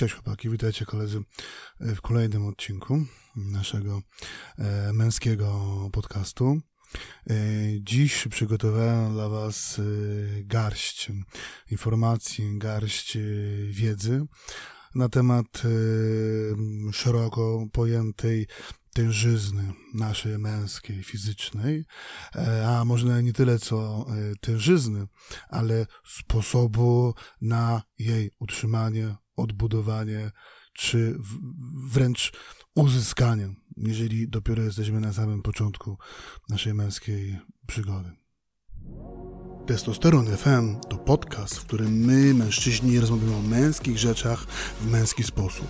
Cześć chłopaki, witajcie koledzy w kolejnym odcinku naszego e, męskiego podcastu. E, dziś przygotowałem dla Was e, garść informacji, garść wiedzy na temat szeroko pojętej tężyzny naszej męskiej, fizycznej, a może nie tyle co tężyzny, ale sposobu na jej utrzymanie, odbudowanie, czy wręcz uzyskanie, jeżeli dopiero jesteśmy na samym początku naszej męskiej przygody. Testosteron FM to podcast, w którym my, mężczyźni, rozmawiamy o męskich rzeczach w męski sposób.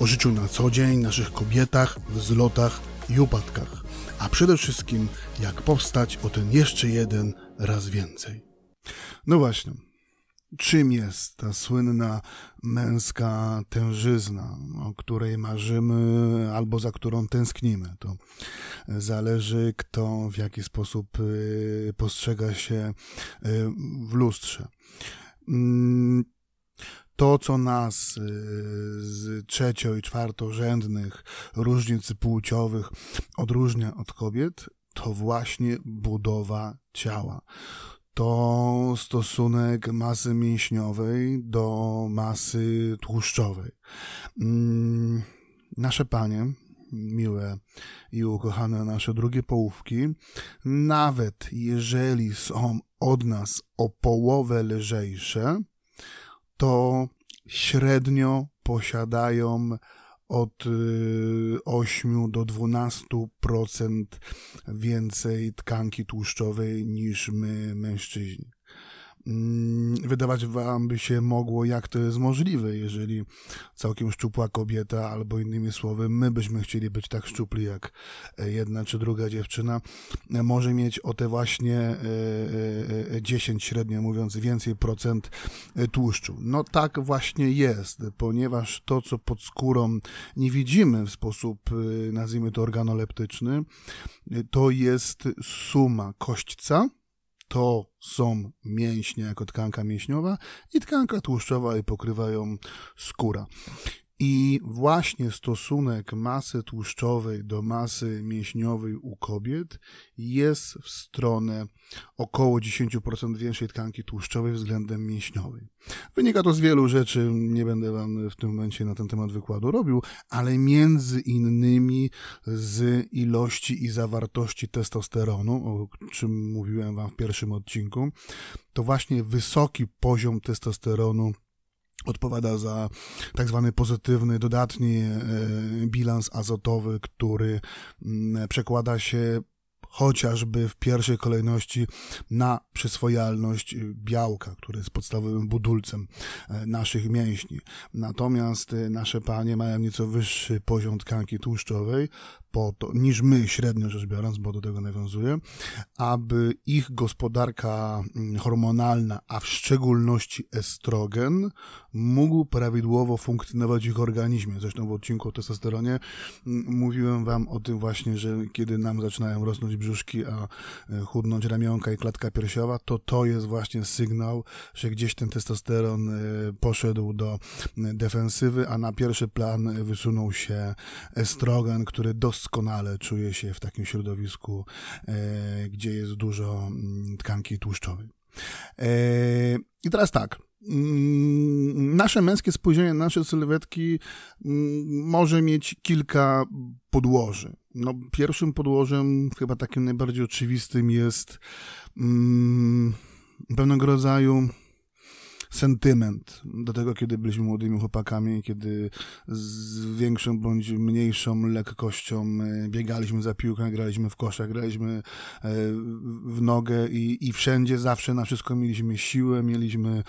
O życiu na co dzień, naszych kobietach, wzlotach i upadkach. A przede wszystkim, jak powstać o ten jeszcze jeden raz więcej. No właśnie, czym jest ta słynna męska tężyzna, o której marzymy albo za którą tęsknimy. To zależy, kto w jaki sposób y, postrzega się y, w lustrze. Mm, to, co nas y, z trzecio- i czwartorzędnych różnic płciowych odróżnia od kobiet, to właśnie budowa ciała to stosunek masy mięśniowej do masy tłuszczowej. Mm, nasze panie, miłe i ukochane nasze drugie połówki, nawet jeżeli są od nas o połowę lżejsze, to średnio posiadają od 8 y, do 12% więcej tkanki tłuszczowej niż my, mężczyźni. Mm, wydawać wam by się mogło, jak to jest możliwe, jeżeli całkiem szczupła kobieta, albo innymi słowy, my byśmy chcieli być tak szczupli jak jedna czy druga dziewczyna, może mieć o te właśnie 10 e, e, e, średnio mówiąc więcej procent tłuszczu. No tak właśnie jest, ponieważ to, co pod skórą nie widzimy w sposób, nazwijmy to organoleptyczny, to jest suma kośćca, to są mięśnie jako tkanka mięśniowa i tkanka tłuszczowa i pokrywają skóra. I właśnie stosunek masy tłuszczowej do masy mięśniowej u kobiet jest w stronę około 10% większej tkanki tłuszczowej względem mięśniowej. Wynika to z wielu rzeczy, nie będę wam w tym momencie na ten temat wykładu robił, ale między innymi z ilości i zawartości testosteronu, o czym mówiłem wam w pierwszym odcinku, to właśnie wysoki poziom testosteronu odpowiada za tak zwany pozytywny, dodatni e, bilans azotowy, który mm, przekłada się chociażby w pierwszej kolejności na przyswojalność białka, który jest podstawowym budulcem e, naszych mięśni. Natomiast e, nasze panie mają nieco wyższy poziom tkanki tłuszczowej, po to, niż my średnio rzecz biorąc, bo do tego nawiązuję, aby ich gospodarka mm, hormonalna, a w szczególności estrogen, mógł prawidłowo funkcjonować w ich organizmie. Zresztą w odcinku o testosteronie mm, mówiłem wam o tym właśnie, że kiedy nam zaczynają rosnąć brzuszki, a e, chudnąć ramionka i klatka piersiowa, to to jest właśnie sygnał, że gdzieś ten testosteron e, poszedł do defensywy, a na pierwszy plan wysunął się estrogen, który doskonale doskonale czuję się w takim środowisku, e, gdzie jest dużo mm, tkanki tłuszczowej. E, I teraz tak. Mm, nasze męskie spojrzenie, nasze sylwetki mm, może mieć kilka podłoży. No, pierwszym podłożem, chyba takim najbardziej oczywistym, jest pewnego rodzaju sentyment do tego, kiedy byliśmy młodymi chłopakami, kiedy z większą bądź mniejszą lekkością e, biegaliśmy za piłką, graliśmy w koszach, graliśmy e, w nogę i, i wszędzie zawsze na wszystko mieliśmy siłę, mieliśmy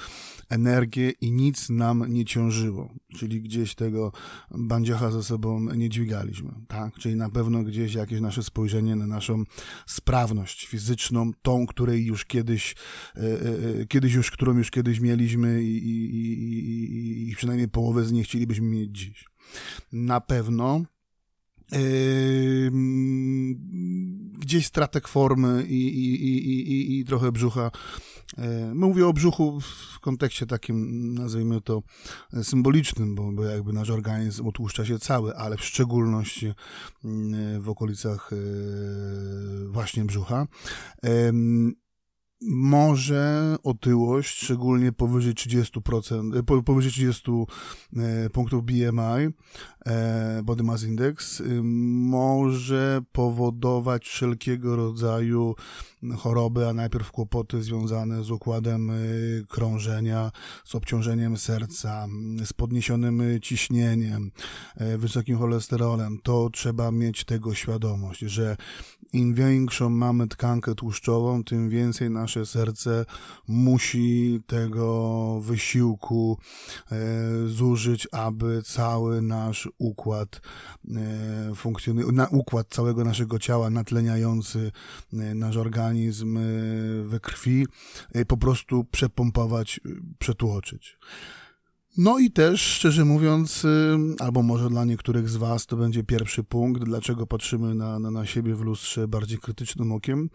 energię i nic nam nie ciążyło. Czyli gdzieś tego bandziocha ze sobą nie dźwigaliśmy, tak? Czyli na pewno gdzieś jakieś nasze spojrzenie na naszą sprawność fizyczną, tą, której już kiedyś, e, kiedyś już, którą już kiedyś mieliśmy, mieliśmy i, i, i, i przynajmniej połowę z nich chcielibyśmy mieć dziś. Na pewno gdzieś stratek formy i, i, i, i, i trochę brzucha mówię o brzuchu w kontekście takim, nazwijmy to, symbolicznym, bo, bo jakby nasz organizm otłuszcza się cały, ale w szczególności w okolicach e, właśnie brzucha może otyłość, szczególnie powyżej 30%, e, powyżej 30 e, punktów BMI, e, Body Mass Index, może powodować wszelkiego rodzaju choroby, a najpierw kłopoty związane z układem krążenia, z obciążeniem serca, z podniesionym ciśnieniem, wysokim cholesterolem. To trzeba mieć tego świadomość, że im większą mamy tkankę tłuszczową, tym więcej nasze serce musi tego wysiłku e, zużyć, aby cały nasz układ e, funkcjonuje, na układ całego naszego ciała natleniający e, nasz organizm we krwi po prostu przepompować, przetłoczyć. No i też, szczerze mówiąc, albo może dla niektórych z Was to będzie pierwszy punkt, dlaczego patrzymy na, na, na siebie w lustrze bardziej krytycznym okiem,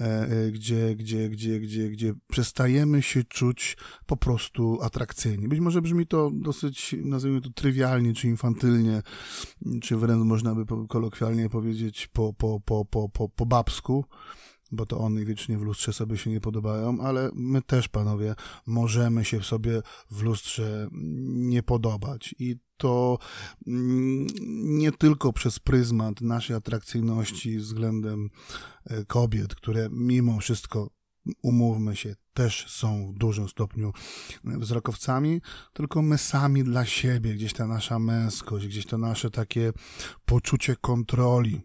e, e, gdzie, gdzie, gdzie, gdzie, gdzie przestajemy się czuć po prostu atrakcyjni. Być może brzmi to dosyć, nazwijmy to trywialnie, czy infantylnie, czy wręcz można by kolokwialnie powiedzieć po, po, po, po, po, po babsku, bo to one wiecznie w lustrze sobie się nie podobają, ale my też, panowie, możemy się sobie w lustrze nie podobać. I to mm, nie tylko przez pryzmat naszej atrakcyjności względem e, kobiet, które mimo wszystko umówmy się, też są w dużym stopniu wzrokowcami, tylko my sami dla siebie, gdzieś ta nasza męskość, gdzieś to nasze takie poczucie kontroli,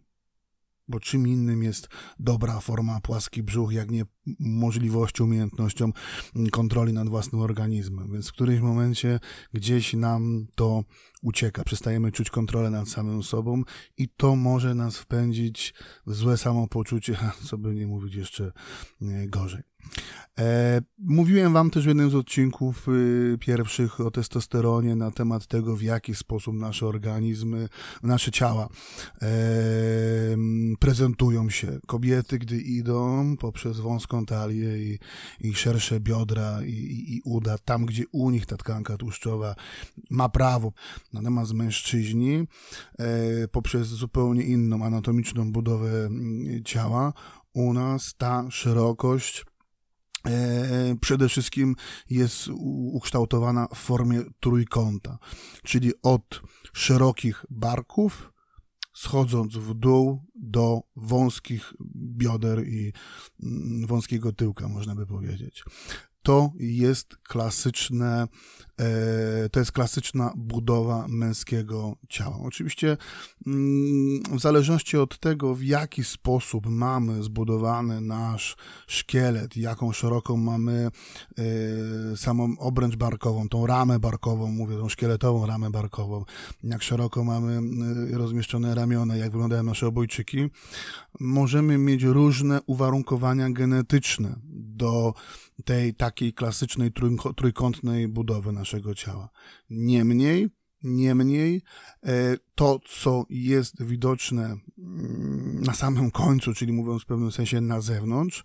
bo czym innym jest dobra forma płaski brzuch, jak nie możliwością, umiejętnością kontroli nad własnym organizmem. Więc w którymś momencie gdzieś nam to ucieka. Przestajemy czuć kontrolę nad samym sobą i to może nas wpędzić w złe samopoczucie, co by nie mówić jeszcze gorzej. E, mówiłem wam też w jednym z odcinków y, pierwszych o testosteronie na temat tego, w jaki sposób nasze organizmy, nasze ciała e, prezentują się. Kobiety, gdy idą poprzez wąską talię i, i szersze biodra i, i, i uda, tam gdzie u nich ta tkanka tłuszczowa ma prawo. Natomiast mężczyźni e, poprzez zupełnie inną anatomiczną budowę mm, ciała u nas ta szerokość E, przede wszystkim jest ukształtowana w formie trójkąta, czyli od szerokich barków, schodząc w dół do wąskich bioder i mm, wąskiego tyłka, można by powiedzieć. To jest klasyczne, to jest klasyczna budowa męskiego ciała. Oczywiście mm, w zależności od tego, w jaki sposób mamy zbudowany nasz szkielet, jaką szeroką mamy e, samą obręcz barkową, tą ramę barkową, mówię, tą szkieletową ramę barkową, jak szeroko mamy e, rozmieszczone ramiona, jak wyglądają nasze obojczyki, możemy mieć różne uwarunkowania genetyczne do tej takiej klasycznej trójkątnej budowy naszego ciała. Niemniej, niemniej e, to, co jest widoczne mm, na samym końcu, czyli mówiąc w pewnym sensie na zewnątrz,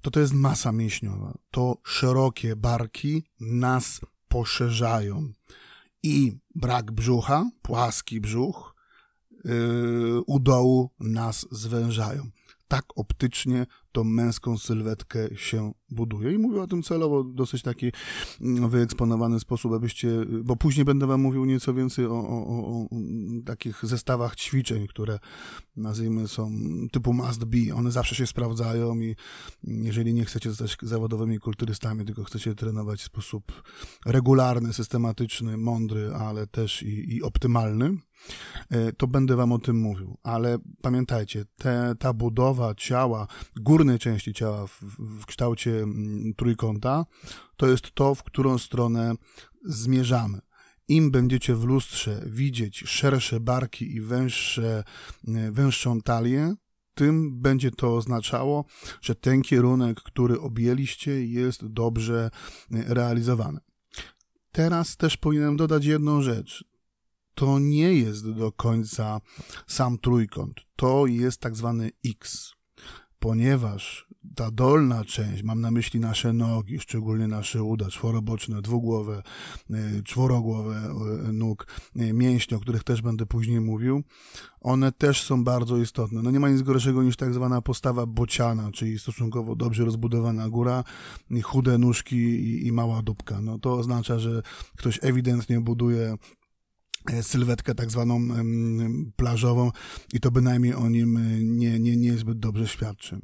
to to jest masa mięśniowa. To szerokie barki nas poszerzają. I brak brzucha, płaski brzuch, yy, u dołu nas zwężają. Tak optycznie tą męską sylwetkę się buduje. I mówię o tym celowo dosyć taki mm, wyeksponowany sposób, abyście, bo później będę wam mówił nieco więcej o, o, o, o takich zestawach ćwiczeń, które nazwijmy są typu must be. One zawsze się sprawdzają i jeżeli nie chcecie zostać zawodowymi kulturystami, tylko chcecie trenować w sposób regularny, systematyczny, mądry, ale też i, i optymalny, e, to będę wam o tym mówił. Ale pamiętajcie, te, ta budowa ciała, gór górnej części ciała w, w kształcie mm, trójkąta, to jest to, w którą stronę zmierzamy. Im będziecie w lustrze widzieć szersze barki i węższe, węższą talię, tym będzie to oznaczało, że ten kierunek, który objęliście, jest dobrze realizowany. Teraz też powinienem dodać jedną rzecz. To nie jest do końca sam trójkąt. To jest tak zwany X ponieważ ta dolna część, mam na myśli nasze nogi, szczególnie nasze uda, czworoboczne, dwugłowe, y, czworogłowe y, nóg, y, mięśnie, o których też będę później mówił, one też są bardzo istotne. No nie ma nic gorszego niż tak zwana postawa bociana, czyli stosunkowo dobrze rozbudowana góra, chude nóżki i, i mała dupka. No to oznacza, że ktoś ewidentnie buduje sylwetkę tak zwaną plażową i to bynajmniej o nim e, nie, nie, nie zbyt dobrze świadczy.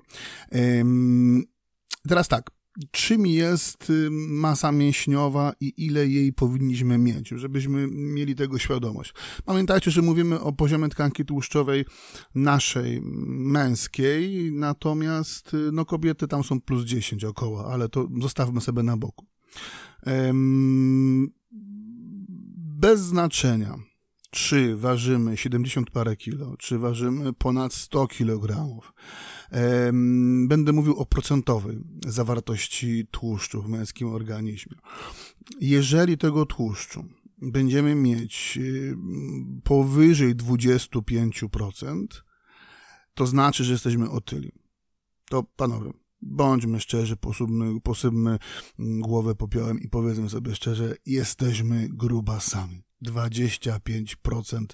Teraz tak, czym jest y, masa mięśniowa i ile jej powinniśmy mieć, żebyśmy mieli tego świadomość. Pamiętajcie, że mówimy o poziomie tkanki tłuszczowej naszej męskiej, natomiast y, no, kobiety tam są plus 10 około, ale to zostawmy sobie na boku bez znaczenia, czy ważymy 70 parę kilo, czy ważymy ponad 100 kilogramów. Będę mówił o procentowej zawartości tłuszczu w męskim organizmie. Jeżeli tego tłuszczu będziemy mieć powyżej 25%, to znaczy, że jesteśmy otyli. To panowie, bądźmy szczerzy, posypmy, posypmy głowę popiołem i powiedzmy sobie szczerze, jesteśmy grubasami. 25%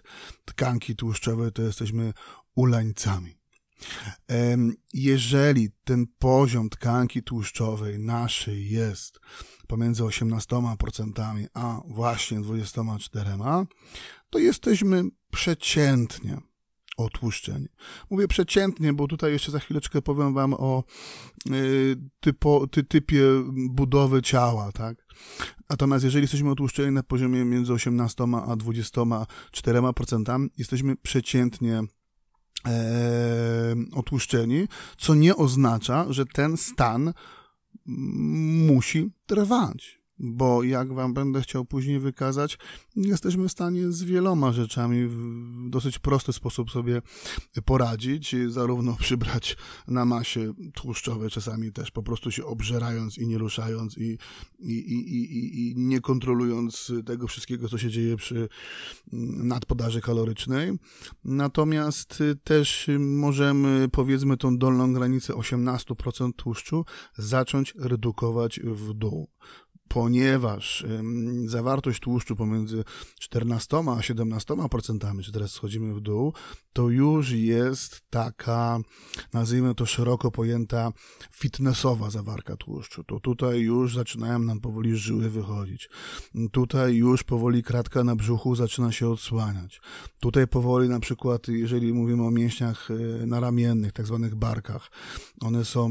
tkanki tłuszczowej to jesteśmy ulańcami. Jeżeli ten poziom tkanki tłuszczowej naszej jest pomiędzy 18% a właśnie 24%, to jesteśmy przeciętnie otłuszczeń. Mówię przeciętnie, bo tutaj jeszcze za chwileczkę powiem wam o y, typo, ty, typie budowy ciała, tak? Natomiast jeżeli jesteśmy otłuszczeni na poziomie między 18 a 24%, jesteśmy przeciętnie e, otłuszczeni, co nie oznacza, że ten stan musi trwać bo jak wam będę chciał później wykazać, jesteśmy w stanie z wieloma rzeczami w dosyć prosty sposób sobie poradzić, zarówno przybrać na masie tłuszczowej, czasami też po prostu się obżerając i nie ruszając i, i, i, i, i nie kontrolując tego wszystkiego, co się dzieje przy nadpodaży kalorycznej. Natomiast też możemy, powiedzmy, tą dolną granicę 18% tłuszczu zacząć redukować w dół ponieważ zawartość tłuszczu pomiędzy 14 a 17%, czy teraz schodzimy w dół, to już jest taka, nazwijmy to szeroko pojęta fitnessowa zawarka tłuszczu. To tutaj już zaczynają nam powoli żyły wychodzić. Tutaj już powoli kratka na brzuchu zaczyna się odsłaniać. Tutaj powoli na przykład, jeżeli mówimy o mięśniach e, naramiennych, tak zwanych barkach, one są,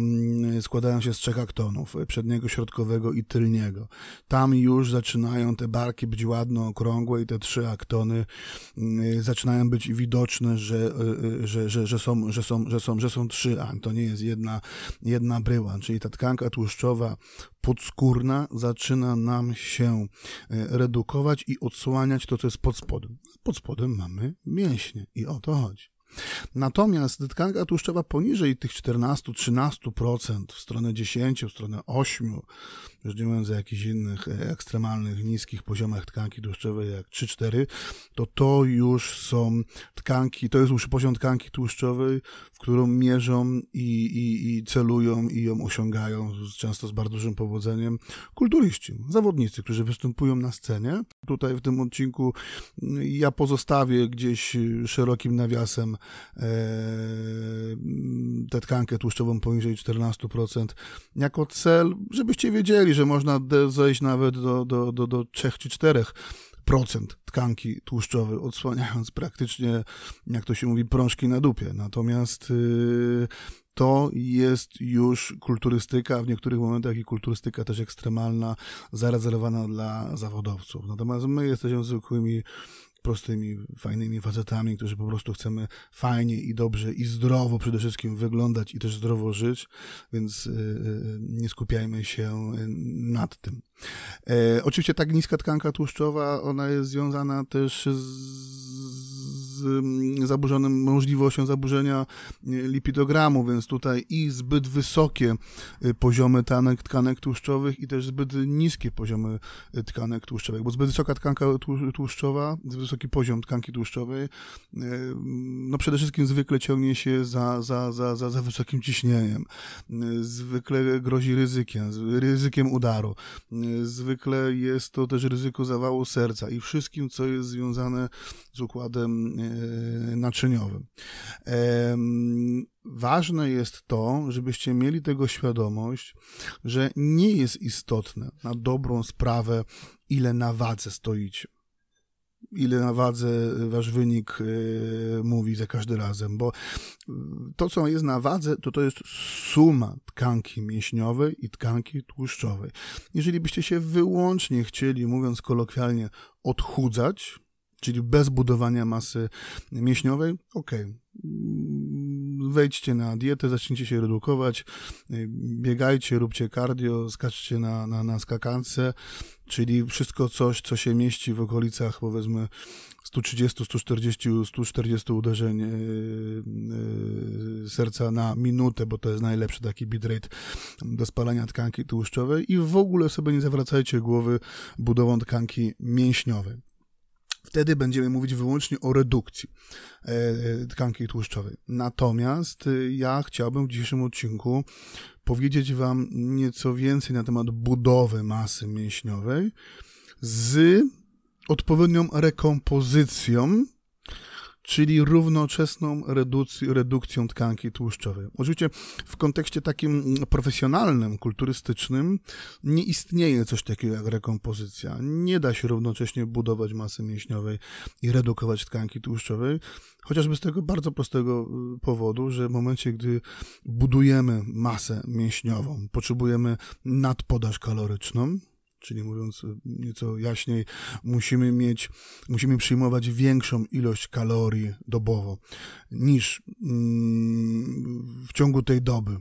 składają się z trzech aktonów, przedniego, środkowego i tylniego. Tam już zaczynają te barki być ładno okrągłe i te trzy aktony y, zaczynają być widoczne, że, y, y, że, że, że, są, że, są, że, są, że są trzy, a to nie jest jedna, jedna bryła, czyli ta tkanka tłuszczowa podskórna zaczyna nam się redukować i odsłaniać to, co jest pod spodem. Pod spodem mamy mięśnie i o to chodzi. Natomiast tkanka tłuszczowa poniżej tych 14-13%, w stronę 10, w stronę 8, już nie mówiąc o jakichś innych e, ekstremalnych, niskich poziomach tkanki tłuszczowej jak 3-4, to to już są tkanki, to jest już poziom tkanki tłuszczowej, w którą mierzą i, i, i celują i ją osiągają, często z bardzo dużym powodzeniem, kulturyści, zawodnicy, którzy występują na scenie. Tutaj w tym odcinku ja pozostawię gdzieś szerokim nawiasem e, tę tkankę tłuszczową poniżej 14% jako cel, żebyście wiedzieli, że można zejść nawet do, do, do, do 3 czy 4 procent tkanki tłuszczowej, odsłaniając praktycznie, jak to się mówi, prążki na dupie. Natomiast yy, to jest już kulturystyka, w niektórych momentach i kulturystyka też ekstremalna, zarezerwowana dla zawodowców. Natomiast my jesteśmy zwykłymi prostymi, fajnymi facetami, którzy po prostu chcemy fajnie i dobrze i zdrowo przede wszystkim wyglądać i też zdrowo żyć, więc y, y, nie skupiajmy się nad tym. E, oczywiście tak niska tkanka tłuszczowa, ona jest związana też z zaburzonym możliwością zaburzenia lipidogramu, więc tutaj i zbyt wysokie poziomy tkanek, tkanek tłuszczowych i też zbyt niskie poziomy tkanek tłuszczowych, bo zbyt wysoka tkanka tłuszczowa, zbyt wysoki poziom tkanki tłuszczowej, no przede wszystkim zwykle ciągnie się za, za, za, za, za wysokim ciśnieniem, zwykle grozi ryzykiem, ryzykiem udaru, zwykle jest to też ryzyko zawału serca i wszystkim, co jest związane z układem e, naczyniowym. Ważne jest to, żebyście mieli tego świadomość, że nie jest istotne na dobrą sprawę, ile na wadze stoicie ile na wadze wasz wynik yy, mówi za każdym razem, bo to, co jest na wadze, to to jest suma tkanki mięśniowej i tkanki tłuszczowej. Jeżeli byście się wyłącznie chcieli, mówiąc kolokwialnie, odchudzać, czyli bez budowania masy mięśniowej, ok, wejdźcie na dietę, zacznijcie się redukować, biegajcie, róbcie cardio, skaczcie na, na, na skakance, czyli wszystko coś, co się mieści w okolicach, powiedzmy, 130, 140, 140 uderzeń yy, yy, serca na minutę, bo to jest najlepszy taki bitrate do spalania tkanki tłuszczowej i w ogóle sobie nie zawracajcie głowy budową tkanki mięśniowej. Wtedy będziemy mówić wyłącznie o redukcji e, tkanki tłuszczowej. Natomiast e, ja chciałbym w dzisiejszym odcinku powiedzieć Wam nieco więcej na temat budowy masy mięśniowej z odpowiednią rekompozycją czyli równoczesną redukcją, redukcją tkanki tłuszczowej. Oczywiście w kontekście takim profesjonalnym, kulturystycznym nie istnieje coś takiego jak rekompozycja. Nie da się równocześnie budować masy mięśniowej i redukować tkanki tłuszczowej, chociażby z tego bardzo prostego y, powodu, że w momencie, gdy budujemy masę mięśniową, potrzebujemy nadpodaż kaloryczną, czyli mówiąc nieco jaśniej, musimy mieć, musimy przyjmować większą ilość kalorii dobowo niż mm, w ciągu tej doby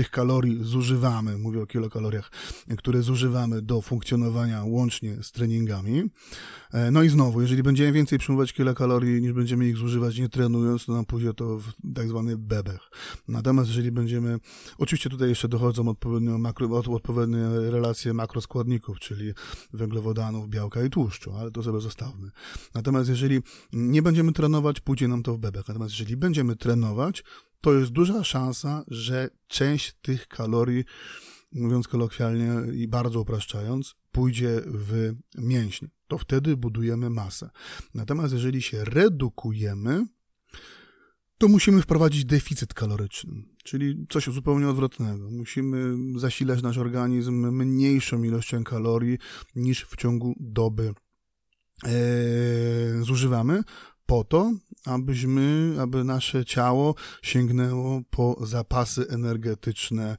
tych kalorii zużywamy, mówię o kilokaloriach, które zużywamy do funkcjonowania łącznie z treningami. E, no i znowu, jeżeli będziemy więcej przyjmować kilokalorii niż będziemy ich zużywać nie trenując, to nam pójdzie to w tak zwany bebech. Natomiast jeżeli będziemy, oczywiście tutaj jeszcze dochodzą odpowiednio makro, odpowiednie relacje makroskładników, czyli węglowodanów, białka i tłuszczu, ale to sobie zostawmy. Natomiast jeżeli nie będziemy trenować, pójdzie nam to w bebech. Natomiast jeżeli będziemy trenować, to jest duża szansa, że część tych kalorii, mówiąc kolokwialnie i bardzo upraszczając, pójdzie w mięśnie. To wtedy budujemy masę. Natomiast jeżeli się redukujemy, to musimy wprowadzić deficyt kaloryczny, czyli coś zupełnie odwrotnego. Musimy zasilać nasz organizm mniejszą ilością kalorii niż w ciągu doby e, zużywamy, po to, abyśmy, aby nasze ciało sięgnęło po zapasy energetyczne.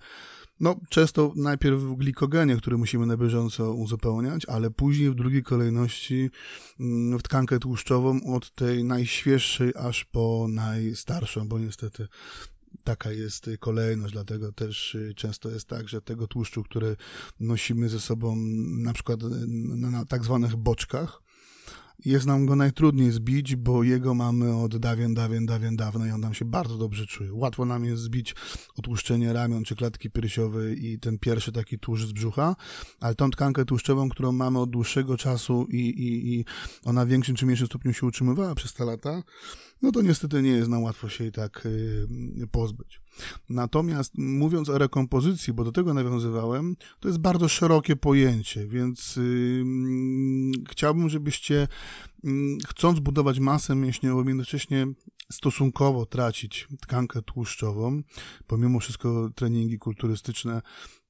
No, często najpierw w glikogenie, który musimy na bieżąco uzupełniać, ale później w drugiej kolejności mm, w tkankę tłuszczową od tej najświeższej aż po najstarszą, bo niestety taka jest kolejność, dlatego też y, często jest tak, że tego tłuszczu, który nosimy ze sobą na przykład na, na tak zwanych boczkach, jest nam go najtrudniej zbić, bo jego mamy od dawien, dawien, dawien dawno i on nam się bardzo dobrze czuje. Łatwo nam jest zbić otłuszczenie ramion czy klatki piersiowej i ten pierwszy taki tłuszcz z brzucha, ale tą tkankę tłuszczową, którą mamy od dłuższego czasu i, i, i ona w większym czy mniejszym stopniu się utrzymywała przez te lata, no to niestety nie jest na łatwo się jej tak y, pozbyć. Natomiast mówiąc o rekompozycji, bo do tego nawiązywałem, to jest bardzo szerokie pojęcie, więc yy, chciałbym, żebyście yy, chcąc budować masę mięśniową, jednocześnie stosunkowo tracić tkankę tłuszczową, pomimo wszystko treningi kulturystyczne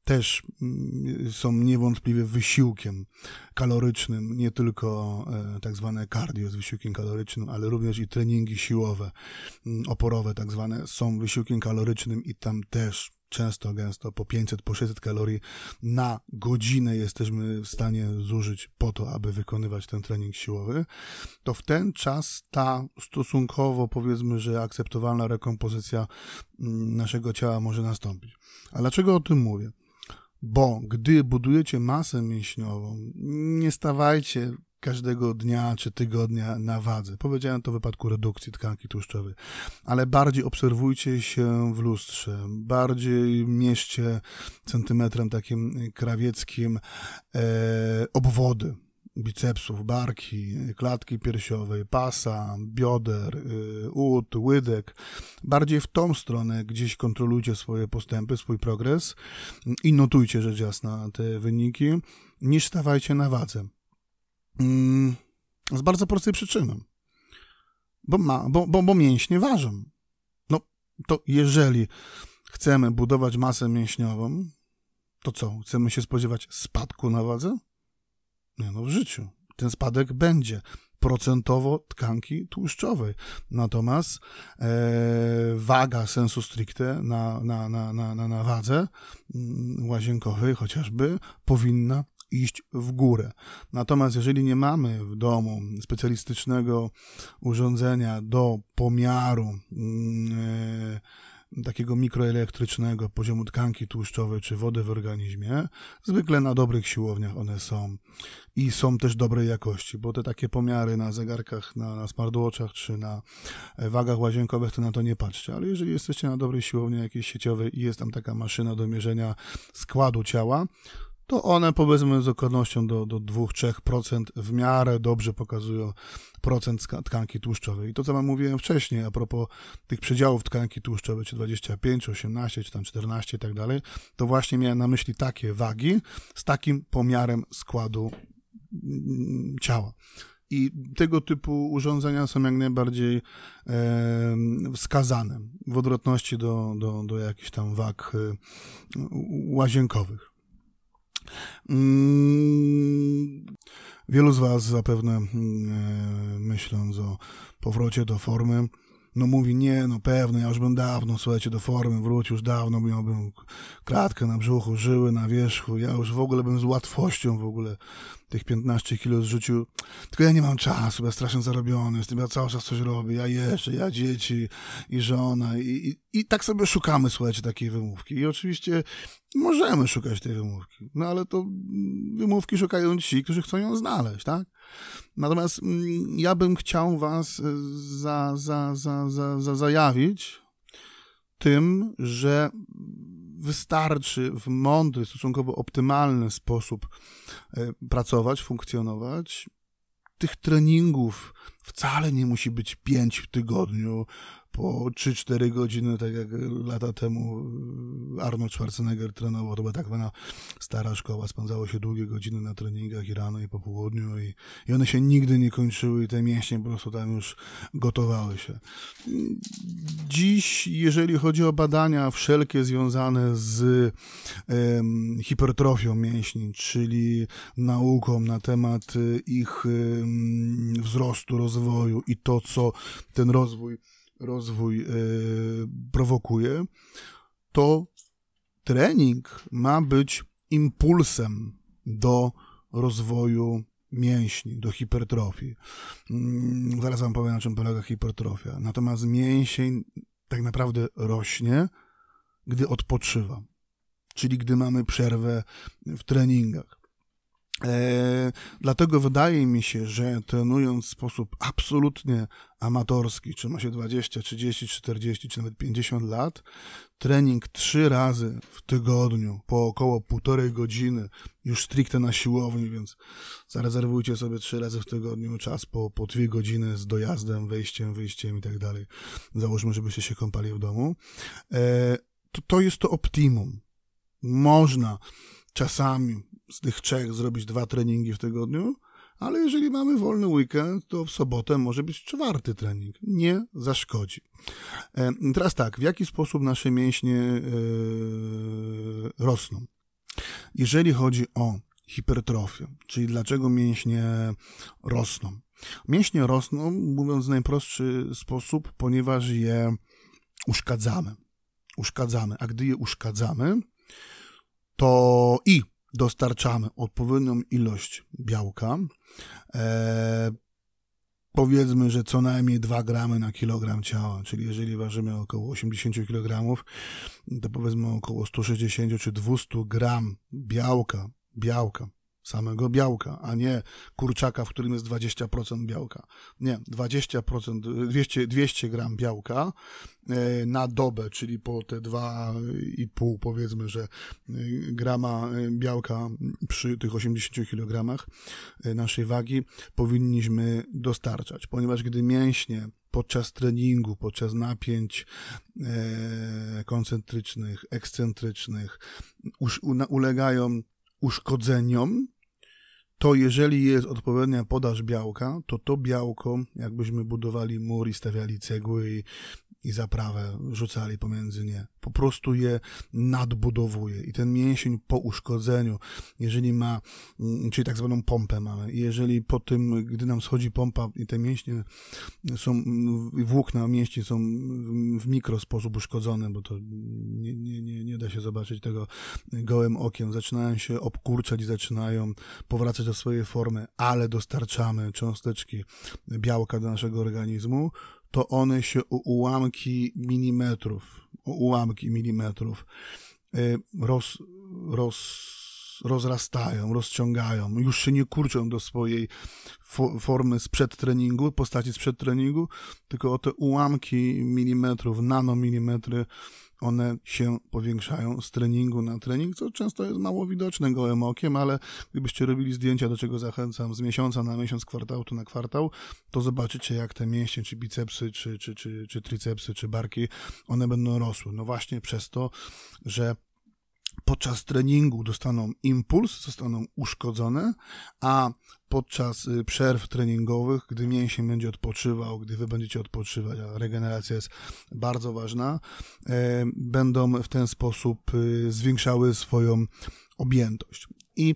też mm, są niewątpliwie wysiłkiem kalorycznym, nie tylko e, tak zwane cardio z wysiłkiem kalorycznym, ale również i treningi siłowe, mm, oporowe tak zwane są wysiłkiem kalorycznym i tam też często, gęsto po 500, po 600 kalorii na godzinę jesteśmy w stanie zużyć po to, aby wykonywać ten trening siłowy, to w ten czas ta stosunkowo powiedzmy, że akceptowalna rekompozycja mm, naszego ciała może nastąpić. A dlaczego o tym mówię? Bo gdy budujecie masę mięśniową, nie stawajcie każdego dnia czy tygodnia na wadze. Powiedziałem to w wypadku redukcji tkanki tłuszczowej, ale bardziej obserwujcie się w lustrze, bardziej mieście centymetrem takim krawieckim e, obwody bicepsów, barki, klatki piersiowej, pasa, bioder, y, ud, łydek. Bardziej w tą stronę gdzieś kontrolujcie swoje postępy, swój progres i notujcie rzecz jasna te wyniki, niż stawajcie na wadze. Mm, z bardzo prostej przyczyny. Bo, ma, bo, bo, bo mięśnie ważą. No, to jeżeli chcemy budować masę mięśniową, to co? Chcemy się spodziewać spadku na wadze? Nie no, w życiu. Ten spadek będzie procentowo tkanki tłuszczowej. Natomiast e, waga sensu stricte na, na, na, na, na, na wadze mm, łazienkowej chociażby powinna iść w górę. Natomiast jeżeli nie mamy w domu specjalistycznego urządzenia do pomiaru mm, e, takiego mikroelektrycznego poziomu tkanki tłuszczowej czy wody w organizmie, zwykle na dobrych siłowniach one są i są też dobrej jakości, bo te takie pomiary na zegarkach, na, na smartwatchach czy na e, wagach łazienkowych, to na to nie patrzcie, ale jeżeli jesteście na dobrej siłowni jakiejś sieciowej i jest tam taka maszyna do mierzenia składu ciała, to one powiedzmy z okolicznością do, do 2-3% w miarę dobrze pokazują procent tkanki tłuszczowej. I to, co wam mówiłem wcześniej, a propos tych przedziałów tkanki tłuszczowej, czy 25, 18, czy tam 14 i tak dalej, to właśnie miałem na myśli takie wagi z takim pomiarem składu mm, ciała. I tego typu urządzenia są jak najbardziej e, wskazane w odwrotności do, do, do jakichś tam wag e, łazienkowych. Mm, wielu z Was zapewne mm, e, myśląc o powrocie do formy, no mówi, nie, no pewno, ja już bym dawno, słuchajcie, do formy wrócił, już dawno miałbym klatkę na brzuchu, żyły na wierzchu, ja już w ogóle bym z łatwością w ogóle tych 15 kilo zrzucił, tylko ja nie mam czasu, ja strasznie zarobiony jestem, ja cały czas coś robię, ja jeszcze, ja dzieci i żona i, i, i tak sobie szukamy, słuchajcie, takiej wymówki i oczywiście możemy szukać tej wymówki, no ale to wymówki szukają ci, którzy chcą ją znaleźć, tak? Natomiast mm, ja bym chciał was e, za, za, za, za, za zajawić tym, że wystarczy w mądry, stosunkowo optymalny sposób e, pracować, funkcjonować. Tych treningów wcale nie musi być pięć w tygodniu, po 3-4 godziny, tak jak lata temu Arnold Schwarzenegger trenował, to była tak zwana stara szkoła, spędzało się długie godziny na treningach i rano i po południu i, i one się nigdy nie kończyły i te mięśnie po prostu tam już gotowały się. Dziś, jeżeli chodzi o badania wszelkie związane z hipertrofią mięśni, czyli nauką na temat ich um, wzrostu, rozwoju i to, co ten rozwój rozwój yy, prowokuje, to trening ma być impulsem do rozwoju mięśni, do hipertrofii. Yy, zaraz wam powiem, na czym polega hipertrofia. Natomiast mięsień tak naprawdę rośnie, gdy odpoczywa, czyli gdy mamy przerwę w treningach. E, dlatego wydaje mi się, że trenując w sposób absolutnie amatorski, czy ma się 20, 30, 40, czy nawet 50 lat, trening trzy razy w tygodniu po około półtorej godziny, już stricte na siłowni, więc zarezerwujcie sobie trzy razy w tygodniu czas po, po dwie godziny z dojazdem, wejściem, wyjściem i tak dalej. Załóżmy, żebyście się kąpali w domu. E, to, to jest to optimum. Można czasami z tych trzech zrobić dwa treningi w tygodniu, ale jeżeli mamy wolny weekend, to w sobotę może być czwarty trening. Nie zaszkodzi. E, teraz tak, w jaki sposób nasze mięśnie e, rosną? Jeżeli chodzi o hipertrofię, czyli dlaczego mięśnie rosną? Mięśnie rosną, mówiąc w najprostszy sposób, ponieważ je uszkadzamy. Uszkadzamy, a gdy je uszkadzamy, to i dostarczamy odpowiednią ilość białka. E, powiedzmy, że co najmniej 2 gramy na kilogram ciała, czyli jeżeli ważymy około 80 kg, to powiedzmy około 160 czy 200 gram białka, białka samego białka, a nie kurczaka, w którym jest 20% białka. Nie, 20%, 200, 200 gram białka e, na dobę, czyli po te 2,5 powiedzmy, że e, grama e, białka przy tych 80 kg naszej wagi powinniśmy dostarczać, ponieważ gdy mięśnie podczas treningu, podczas napięć koncentrycznych, ekscentrycznych ulegają uszkodzeniom, to jeżeli jest odpowiednia podaż białka, to to białko, jakbyśmy budowali mur i stawiali cegły i i zaprawę rzucali pomiędzy nie. Po prostu je nadbudowuje i ten mięsień po uszkodzeniu, jeżeli ma, mm, czyli tak zwaną pompę mamy, i jeżeli po tym, gdy nam schodzi pompa i te mięśnie są, mm, włókna mięśni są w mikro sposób uszkodzone, bo to nie, nie, nie, nie da się zobaczyć tego gołym okiem, zaczynają się obkurczać, zaczynają powracać do swojej formy, ale dostarczamy cząsteczki białka do naszego organizmu, to one się o ułamki milimetrów, o ułamki milimetrów y, roz, roz, rozrastają, rozciągają, już się nie kurczą do swojej formy sprzed treningu, postaci sprzed treningu, tylko o te ułamki milimetrów, nanomilimetry one się powiększają z treningu na trening, co często jest mało widoczne gołym okiem, ale gdybyście robili zdjęcia, do czego zachęcam, z miesiąca na miesiąc, kwartału na kwartał, to zobaczycie, jak te mięśnie, czy bicepsy, czy, czy, czy, czy tricepsy, czy barki, one będą rosły. No właśnie przez to, że podczas treningu dostaną impuls, zostaną uszkodzone, a podczas y, przerw treningowych, gdy mięsień będzie odpoczywał, gdy wy będziecie odpoczywać, a regeneracja jest bardzo ważna, e, będą w ten sposób y, zwiększały swoją objętość. I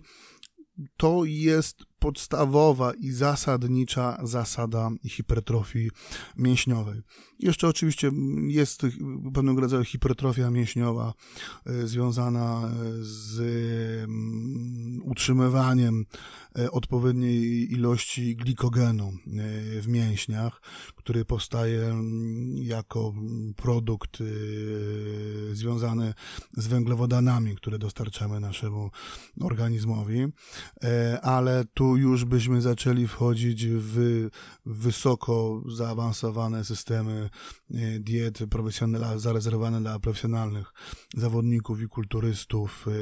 to jest podstawowa i zasadnicza zasada hipertrofii mięśniowej. Jeszcze oczywiście jest pewnego rodzaju hipertrofia mięśniowa e, związana z mm, utrzymywaniem e, odpowiedniej ilości glikogenu e, w mięśniach, który powstaje mm, jako produkt związany z węglowodanami, które dostarczamy naszemu organizmowi, ale tu już byśmy zaczęli wchodzić w wysoko zaawansowane systemy e, diet profesjonalnych, zarezerwowane dla profesjonalnych zawodników i kulturystów, e,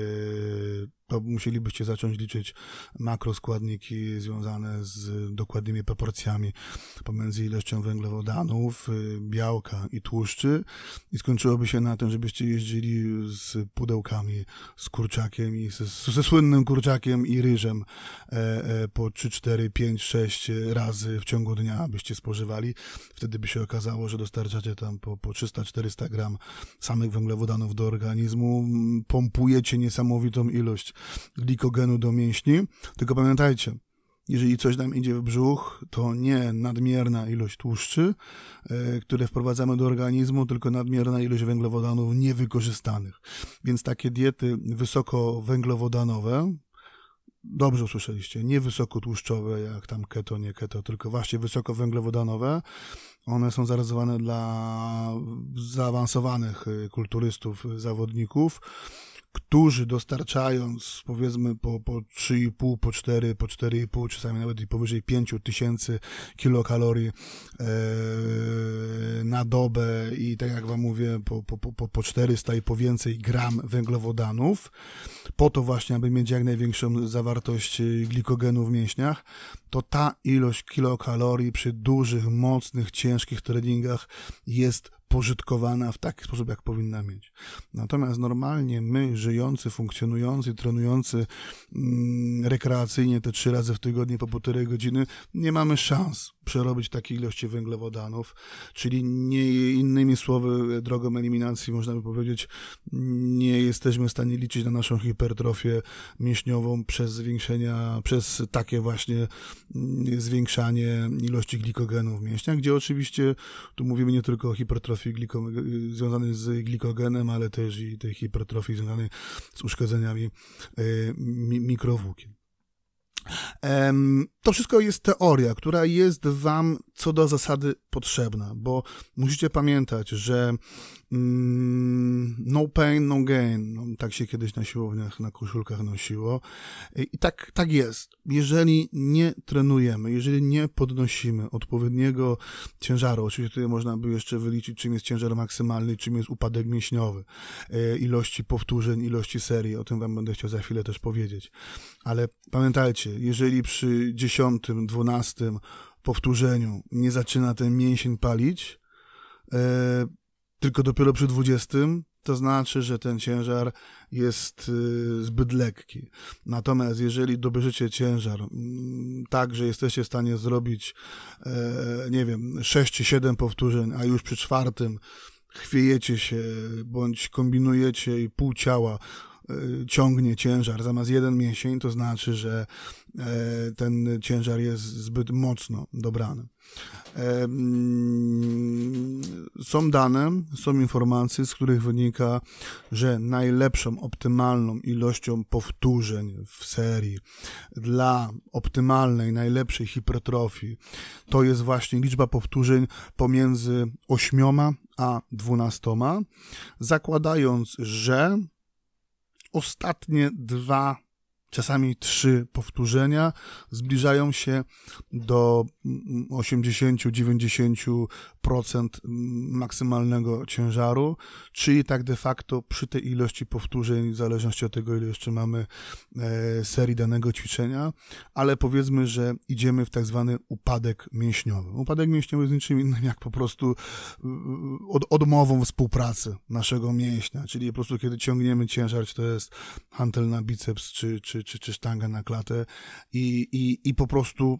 to musielibyście zacząć liczyć makroskładniki związane z dokładnymi proporcjami pomiędzy ilością węglowodanów, y, białka i tłuszczy i skończyłoby się na tym, żebyście jeździli z pudełkami, z kurczakiem i ze, ze słynnym kurczakiem i ryżem e, e, po 3, 4, 5, 6 razy w ciągu dnia byście spożywali. Wtedy by się okazało, że dostarczacie tam po, po 300-400 gram samych węglowodanów do organizmu, pompujecie niesamowitą ilość glikogenu do mięśni. Tylko pamiętajcie, jeżeli coś nam idzie w brzuch, to nie nadmierna ilość tłuszczy, e, które wprowadzamy do organizmu, tylko nadmierna ilość węglowodanów niewykorzystanych. Więc takie diety wysokowęglowodanowe, dobrze usłyszeliście, nie wysokotłuszczowe, jak tam keto, nie keto, tylko właśnie wysokowęglowodanowe, one są zarezerwowane dla zaawansowanych e, kulturystów, zawodników, którzy dostarczając powiedzmy po, po 3,5, po 4, po 4,5, czasami nawet i powyżej 5 tysięcy kilokalorii e, na dobę i tak jak wam mówię, po, po, po, po 400 i po więcej gram węglowodanów, po to właśnie, aby mieć jak największą zawartość glikogenu w mięśniach, to ta ilość kilokalorii przy dużych, mocnych, ciężkich treningach jest pożytkowana w taki sposób, jak powinna mieć. Natomiast normalnie my, żyjący, funkcjonujący, trenujący mm, rekreacyjnie te trzy razy w tygodniu po półtorej godziny, nie mamy szans przerobić takiej ilości węglowodanów, czyli nie innymi słowy, drogą eliminacji można by powiedzieć, nie jesteśmy w stanie liczyć na naszą hipertrofię mięśniową przez zwiększenia, przez takie właśnie mm, zwiększanie ilości glikogenu w mięśniach, gdzie oczywiście tu mówimy nie tylko o hipertrofii gliko, związanej z glikogenem, ale też i tej hipertrofii związanej z uszkodzeniami y, mikrowłókien. To wszystko jest teoria, która jest Wam co do zasady potrzebna, bo musicie pamiętać, że no pain, no gain, no, tak się kiedyś na siłowniach, na koszulkach nosiło i tak, tak jest. Jeżeli nie trenujemy, jeżeli nie podnosimy odpowiedniego ciężaru, oczywiście tutaj można by jeszcze wyliczyć, czym jest ciężar maksymalny, czym jest upadek mięśniowy, e, ilości powtórzeń, ilości serii, o tym wam będę chciał za chwilę też powiedzieć. Ale pamiętajcie, jeżeli przy dziesiątym, dwunastym powtórzeniu nie zaczyna ten mięsień palić, e, tylko dopiero przy dwudziestym, to znaczy, że ten ciężar jest y, zbyt lekki. Natomiast jeżeli dobierzecie ciężar mm, tak, że jesteście w stanie zrobić, e, nie wiem, 6 czy 7 powtórzeń, a już przy czwartym chwiejecie się bądź kombinujecie i pół ciała e, ciągnie ciężar zamiast jeden mięsień, to znaczy, że e, ten ciężar jest zbyt mocno dobrany. Są dane, są informacje, z których wynika, że najlepszą, optymalną ilością powtórzeń w serii dla optymalnej, najlepszej hipertrofii to jest właśnie liczba powtórzeń pomiędzy 8 a 12, zakładając, że ostatnie dwa czasami trzy powtórzenia zbliżają się do 80-90% maksymalnego ciężaru, czyli tak de facto przy tej ilości powtórzeń, w zależności od tego, ile jeszcze mamy e, serii danego ćwiczenia, ale powiedzmy, że idziemy w tak zwany upadek mięśniowy. Upadek mięśniowy jest niczym innym jak po prostu e, od, odmową współpracy naszego mięśnia, czyli po prostu kiedy ciągniemy ciężar, czy to jest hantel na biceps, czy, czy, czy, czy sztanga na klatę i, i, i po prostu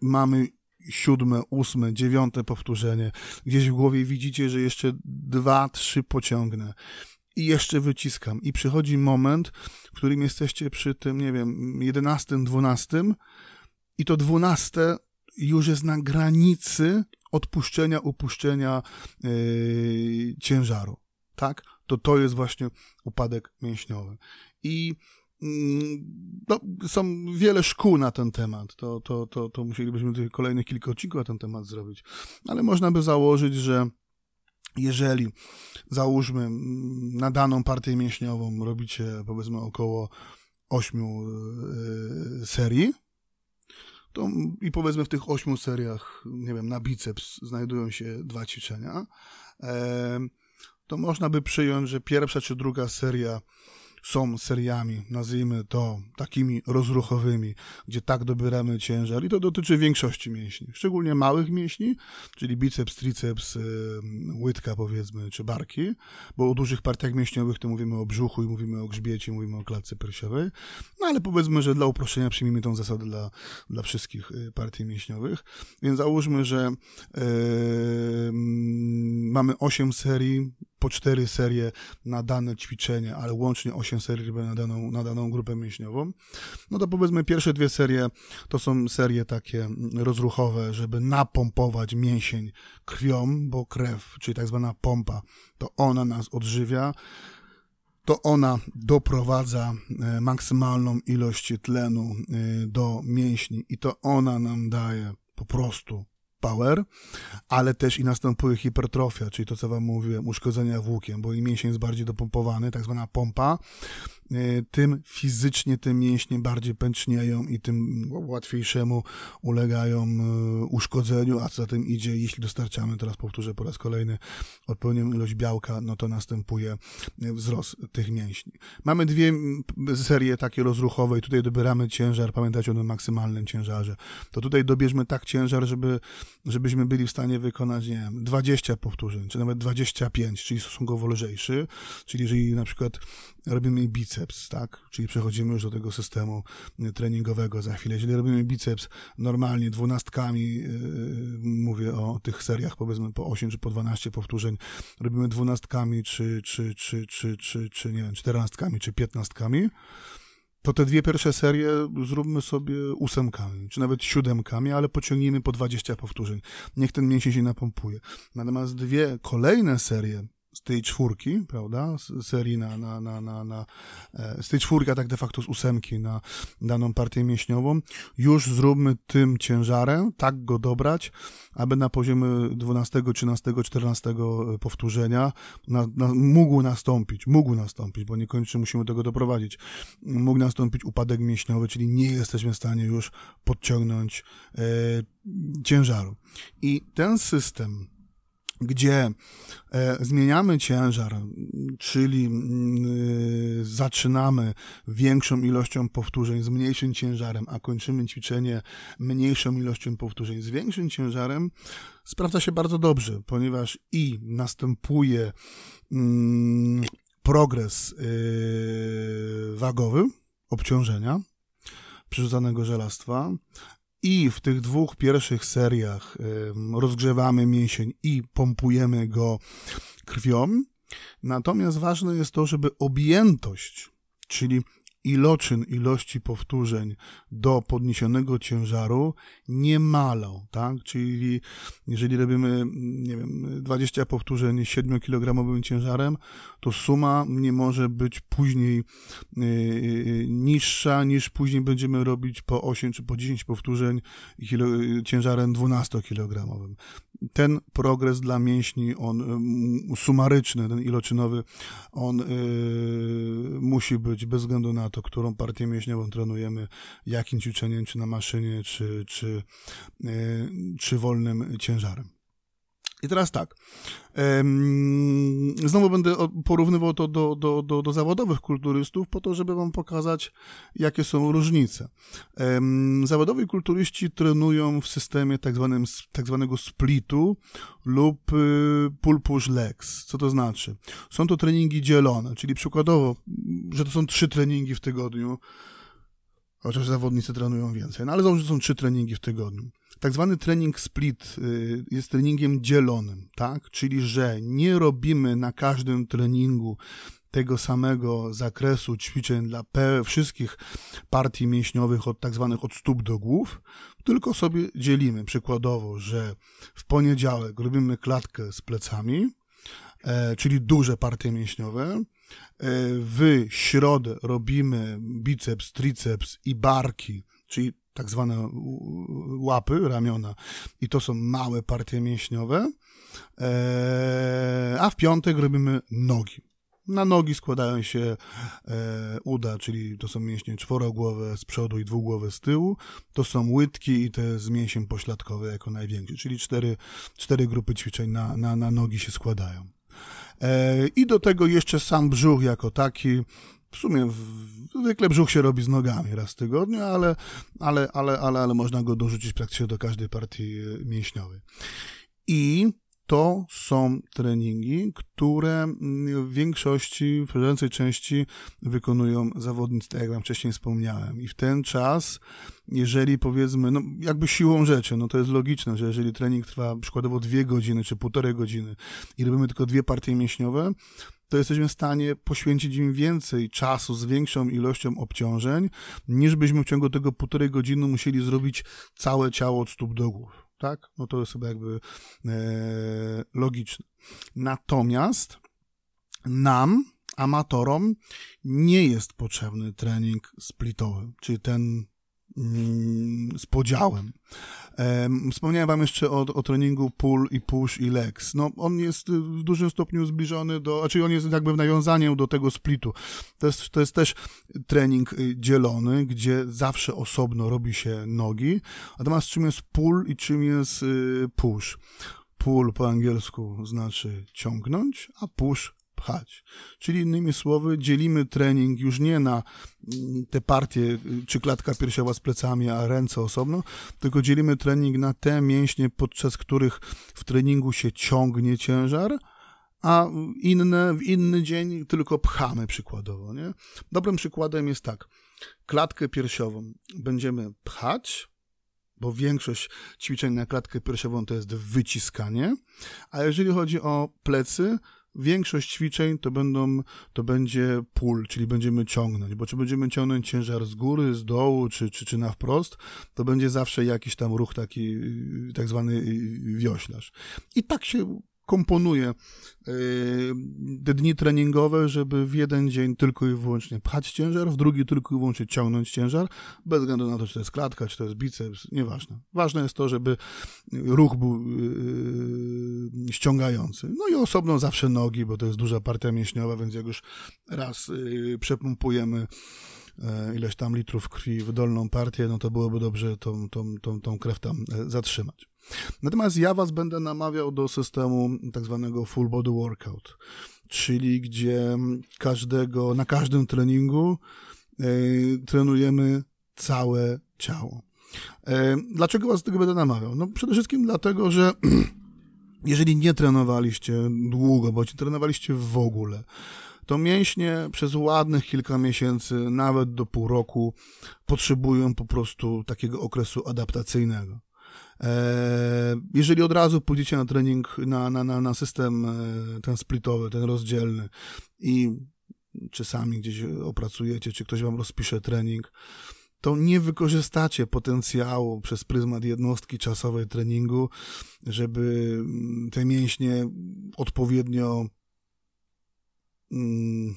mamy siódme, ósme, dziewiąte powtórzenie. Gdzieś w głowie widzicie, że jeszcze dwa, trzy pociągnę i jeszcze wyciskam. I przychodzi moment, w którym jesteście przy tym, nie wiem, jedenastym, dwunastym i to dwunaste już jest na granicy odpuszczenia, upuszczenia yy, ciężaru. Tak? To to jest właśnie upadek mięśniowy. I no, są wiele szkół na ten temat. To, to, to, to musielibyśmy tutaj kolejnych kilka odcinków na ten temat zrobić. Ale można by założyć, że jeżeli załóżmy mm, na daną partię mięśniową robicie powiedzmy około 8 yy, serii, to i powiedzmy w tych 8 seriach, nie wiem, na biceps znajdują się dwa ćwiczenia, yy, to można by przyjąć, że pierwsza czy druga seria są seriami, nazwijmy to takimi rozruchowymi, gdzie tak dobieramy ciężar i to dotyczy większości mięśni, szczególnie małych mięśni, czyli biceps, triceps, łydka powiedzmy, czy barki, bo o dużych partiach mięśniowych to mówimy o brzuchu i mówimy o grzbiecie, mówimy o klatce piersiowej, no ale powiedzmy, że dla uproszczenia przyjmijmy tą zasadę dla, dla wszystkich y, partii mięśniowych, więc załóżmy, że yy, mamy 8 serii po cztery serie na dane ćwiczenie, ale łącznie 8 serii na daną, na daną grupę mięśniową, no to powiedzmy pierwsze dwie serie to są serie takie rozruchowe, żeby napompować mięsień krwią, bo krew, czyli tak zwana pompa, to ona nas odżywia. To ona doprowadza e, maksymalną ilość tlenu e, do mięśni i to ona nam daje po prostu power, ale też i następuje hipertrofia, czyli to, co wam mówiłem, uszkodzenia włókien, bo im mięsień jest bardziej dopompowany, tak zwana pompa, tym fizycznie te mięśnie bardziej pęcznieją i tym łatwiejszemu ulegają e, uszkodzeniu, a co za tym idzie, jeśli dostarczamy, teraz powtórzę po raz kolejny, odpowiednią ilość białka, no to następuje e, wzrost tych mięśni. Mamy dwie serie takie rozruchowe i tutaj dobieramy ciężar, pamiętajcie o tym maksymalnym ciężarze. To tutaj dobierzmy tak ciężar, żeby, żebyśmy byli w stanie wykonać, nie wiem, 20 powtórzeń, czy nawet 25, czyli stosunkowo lżejszy, czyli jeżeli na przykład robimy biceps, tak? Czyli przechodzimy już do tego systemu y, treningowego za chwilę. Jeżeli robimy biceps normalnie dwunastkami, yy, mówię o tych seriach powiedzmy po 8 czy po 12 powtórzeń, robimy dwunastkami, czy, czy, czy, czy, czy, czy nie wiem, czternastkami, czy piętnastkami, to te dwie pierwsze serie zróbmy sobie ósemkami, czy nawet siódemkami, ale pociągnijmy po 20 powtórzeń. Niech ten mięsień się napompuje. Natomiast dwie kolejne serie z tej czwórki, prawda, z serii na, na, na, na, na z tej czwórki, a tak de facto z ósemki na daną partię mięśniową, już zróbmy tym ciężarem, tak go dobrać, aby na poziomie 12, 13, 14 powtórzenia na, na, mógł nastąpić, mógł nastąpić, bo niekoniecznie musimy tego doprowadzić, mógł nastąpić upadek mięśniowy, czyli nie jesteśmy w stanie już podciągnąć e, ciężaru. I ten system gdzie e, zmieniamy ciężar, czyli y, zaczynamy większą ilością powtórzeń z mniejszym ciężarem, a kończymy ćwiczenie mniejszą ilością powtórzeń z większym ciężarem, sprawdza się bardzo dobrze, ponieważ i następuje mm, progres y, wagowy obciążenia przerzucanego żelastwa, i w tych dwóch pierwszych seriach rozgrzewamy mięsień i pompujemy go krwią. Natomiast ważne jest to, żeby objętość, czyli iloczyn ilości powtórzeń do podniesionego ciężaru nie malał, tak? Czyli jeżeli robimy, nie wiem, 20 powtórzeń 7-kilogramowym ciężarem, to suma nie może być później yy, niższa niż później będziemy robić po 8 czy po 10 powtórzeń ciężarem 12-kilogramowym. Ten progres dla mięśni, on yy, sumaryczny, ten iloczynowy, on musi być bez względu na to, którą partię mięśniową trenujemy, jakim ćwiczeniem, czy na maszynie, czy, czy, e, czy wolnym ciężarem. I teraz tak. Znowu będę porównywał to do, do, do, do zawodowych kulturystów, po to, żeby Wam pokazać, jakie są różnice. Zawodowi kulturyści trenują w systemie tak, zwanym, tak zwanego splitu lub y, pull push legs. Co to znaczy? Są to treningi dzielone, czyli przykładowo, że to są trzy treningi w tygodniu, chociaż zawodnicy trenują więcej, no ale załóżmy, że są trzy treningi w tygodniu. Tak zwany trening split y, jest treningiem dzielonym, tak? Czyli, że nie robimy na każdym treningu tego samego zakresu ćwiczeń dla wszystkich partii mięśniowych od tak zwanych od stóp do głów, tylko sobie dzielimy przykładowo, że w poniedziałek robimy klatkę z plecami, e, czyli duże partie mięśniowe, e, w środę robimy biceps, triceps i barki, czyli tak zwane łapy, ramiona i to są małe partie mięśniowe, e, a w piątek robimy nogi. Na nogi składają się e, uda, czyli to są mięśnie czworogłowe z przodu i dwugłowe z tyłu. To są łydki i te z mięsiem pośladkowe jako największe, czyli cztery, cztery grupy ćwiczeń na, na, na nogi się składają. E, I do tego jeszcze sam brzuch jako taki, w sumie zwykle brzuch się robi z nogami raz w tygodniu, ale, ale, ale, ale, ale można go dorzucić praktycznie do każdej partii e, mięśniowej. I to są treningi, które w większości, w przeważającej części wykonują zawodnicy, tak jak wam wcześniej wspomniałem. I w ten czas, jeżeli powiedzmy, no jakby siłą rzeczy, no to jest logiczne, że jeżeli trening trwa przykładowo dwie godziny czy półtorej godziny i robimy tylko dwie partie mięśniowe, to jesteśmy w stanie poświęcić im więcej czasu z większą ilością obciążeń, niż byśmy w ciągu tego półtorej godziny musieli zrobić całe ciało od stóp do głów. Tak? No to jest chyba jakby e, logiczne. Natomiast nam, amatorom, nie jest potrzebny trening splitowy, czyli ten z podziałem. Wspomniałem wam jeszcze o, o treningu pull i push i legs. No, on jest w dużym stopniu zbliżony do, znaczy on jest jakby w nawiązaniu do tego splitu. To jest, to jest też trening y, dzielony, gdzie zawsze osobno robi się nogi. Natomiast czym jest pull i czym jest y, push? Pull po angielsku znaczy ciągnąć, a push pchać. Czyli innymi słowy, dzielimy trening już nie na mm, te partie, czy klatka piersiowa z plecami, a ręce osobno, tylko dzielimy trening na te mięśnie, podczas których w treningu się ciągnie ciężar, a inne, w inny dzień tylko pchamy przykładowo. Nie? Dobrym przykładem jest tak, klatkę piersiową będziemy pchać, bo większość ćwiczeń na klatkę piersiową to jest wyciskanie, a jeżeli chodzi o plecy, Większość ćwiczeń to będą, to będzie pull, czyli będziemy ciągnąć, bo czy będziemy ciągnąć ciężar z góry, z dołu, czy, czy, czy na wprost, to będzie zawsze jakiś tam ruch taki, tak zwany wioślarz. I tak się komponuję te dni treningowe, żeby w jeden dzień tylko i wyłącznie pchać ciężar, w drugi tylko i wyłącznie ciągnąć ciężar, bez względu na to, czy to jest klatka, czy to jest biceps, nieważne. Ważne jest to, żeby ruch był yy, ściągający. No i osobno zawsze nogi, bo to jest duża partia mięśniowa, więc jak już raz przepompujemy ileś tam litrów krwi w dolną partię, no to byłoby dobrze tą, tą, tą, tą krew tam e, zatrzymać. Natomiast ja was będę namawiał do systemu tak zwanego full body workout, czyli gdzie każdego, na każdym treningu yy, trenujemy całe ciało. Yy, dlaczego was do tego będę namawiał? No przede wszystkim dlatego, że jeżeli nie trenowaliście długo, bądź trenowaliście w ogóle, to mięśnie przez ładnych kilka miesięcy, nawet do pół roku, potrzebują po prostu takiego okresu adaptacyjnego. E, jeżeli od razu pójdziecie na trening, na, na, na, na system e, ten splitowy, ten rozdzielny i czy sami gdzieś opracujecie, czy ktoś wam rozpisze trening, to nie wykorzystacie potencjału przez pryzmat jednostki czasowej treningu, żeby te mięśnie odpowiednio. Mm,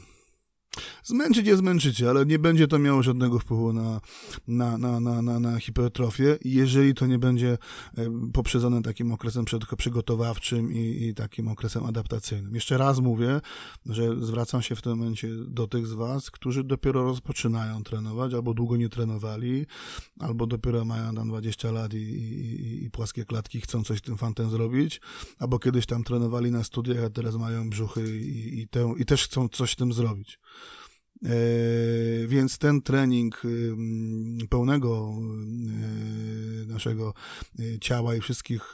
Zmęczyć je zmęczycie, ale nie będzie to miało żadnego wpływu na, na, na, na, na, na hipertrofię, jeżeli to nie będzie poprzedzone takim okresem przygotowawczym i, i takim okresem adaptacyjnym. Jeszcze raz mówię, że zwracam się w tym momencie do tych z Was, którzy dopiero rozpoczynają trenować, albo długo nie trenowali, albo dopiero mają tam 20 lat i, i, i płaskie klatki, chcą coś tym fantem zrobić, albo kiedyś tam trenowali na studiach, a teraz mają brzuchy i, i, te, i też chcą coś z tym zrobić. E, więc ten trening pełnego e, naszego e, ciała i wszystkich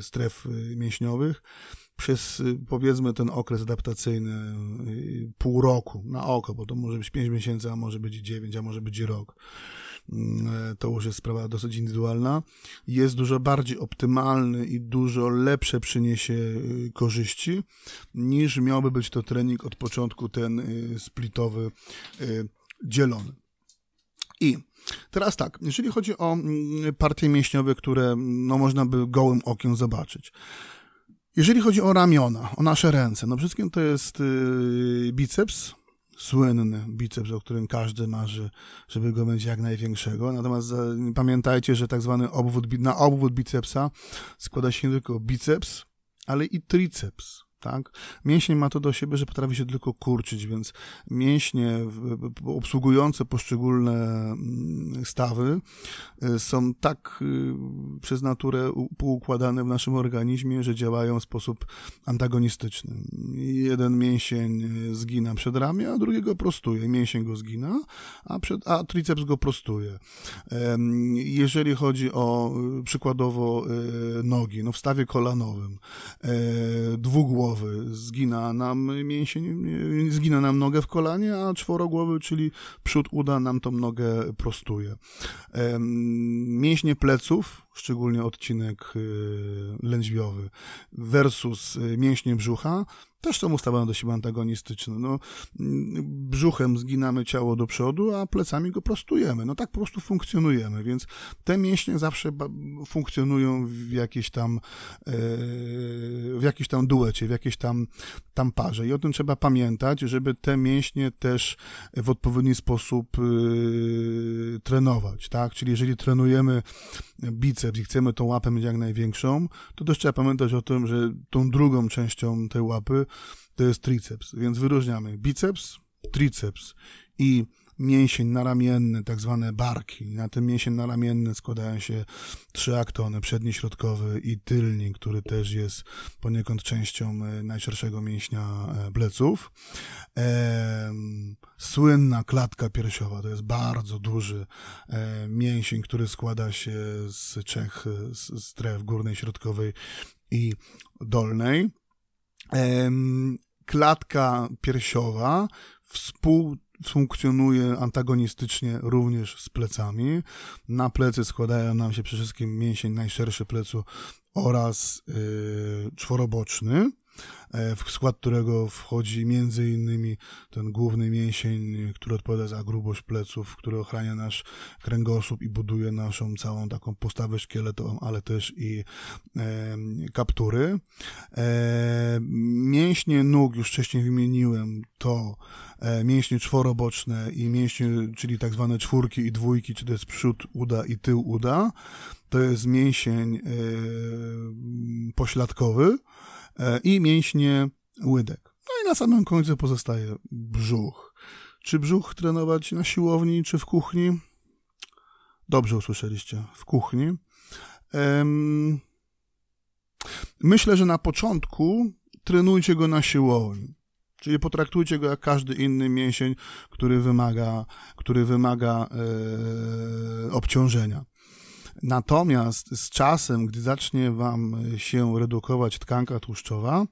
stref mięśniowych przez powiedzmy ten okres adaptacyjny pół roku na oko, bo to może być 5 miesięcy, a może być 9, a może być rok. Mm, to już jest sprawa dosyć indywidualna, jest dużo bardziej optymalny i dużo lepsze przyniesie y, korzyści, niż miałby być to trening od początku ten y, splitowy y, dzielony. I Teraz tak, jeżeli chodzi o mm, partie mięśniowe, które no, można by gołym okiem zobaczyć. Jeżeli chodzi o ramiona, o nasze ręce, no wszystkim to jest biceps, słynny biceps, o którym każdy marzy, żeby go mieć jak największego. Natomiast pamiętajcie, że tak zwany obwód, na obwód bicepsa składa się nie tylko biceps, ale i triceps tak? Mięsień ma to do siebie, że potrafi się tylko kurczyć, więc mięśnie obsługujące poszczególne mm, stawy y, są tak y, przez naturę poukładane w naszym organizmie, że działają w sposób antagonistyczny. Jeden mięsień y, zgina przed ramię, a drugiego prostuje. Mięsień go zgina, a, przed, a triceps go prostuje. Jeżeli chodzi o przykładowo nogi, no w stawie kolanowym, dwugłowy, czworogłowy zgina nam mięsień, zgina nam nogę w kolanie, a czworogłowy, czyli przód uda nam tą nogę prostuje. Mięśnie pleców, szczególnie odcinek y, lędźwiowy, versus y, mięśnie brzucha, też są ustawione do siebie antagonistyczne. No, brzuchem zginamy ciało do przodu, a plecami go prostujemy. No tak po prostu funkcjonujemy, więc te mięśnie zawsze funkcjonują w jakiejś tam e, w jakiejś tam duecie, w jakiejś tam, tam parze. I o tym trzeba pamiętać, żeby te mięśnie też w odpowiedni sposób e, trenować, tak? Czyli jeżeli trenujemy biceps i chcemy tą łapę mieć jak największą, to też trzeba pamiętać o tym, że tą drugą częścią tej łapy to jest triceps. Więc wyróżniamy biceps, triceps i mięsień naramienny, tak zwane barki. Na ten mięsień naramienny składają się trzy aktony, przedni, środkowy i tylni, który też jest poniekąd częścią e, najszerszego mięśnia e, pleców. E, słynna klatka piersiowa to jest bardzo duży mięsień, który składa się z trzech stref górnej, środkowej i dolnej. Klatka piersiowa współ funkcjonuje antagonistycznie również z plecami. Na plecy składają nam się przede wszystkim mięsień najszerszy plecu oraz yy, czworoboczny. E, w skład którego wchodzi między innymi ten główny mięsień, który odpowiada za grubość pleców, który ochrania nasz kręgosłup i buduje naszą całą taką postawę szkieletową, ale też i e, kaptury. E, mięśnie nóg, już wcześniej wymieniłem, to e, mięśnie czworoboczne i mięśnie, czyli tak zwane czwórki i dwójki, czy to jest przód uda i tył uda. To jest mięsień e, pośladkowy i mięśnie łydek. No i na samym końcu pozostaje brzuch. Czy brzuch trenować na siłowni, czy w kuchni? Dobrze usłyszeliście, w kuchni. Myślę, że na początku trenujcie go na siłowni. Czyli potraktujcie go jak każdy inny mięsień, który wymaga, który wymaga e, obciążenia. Natomiast z czasem, gdy zacznie Wam się redukować tkanka tłuszczowa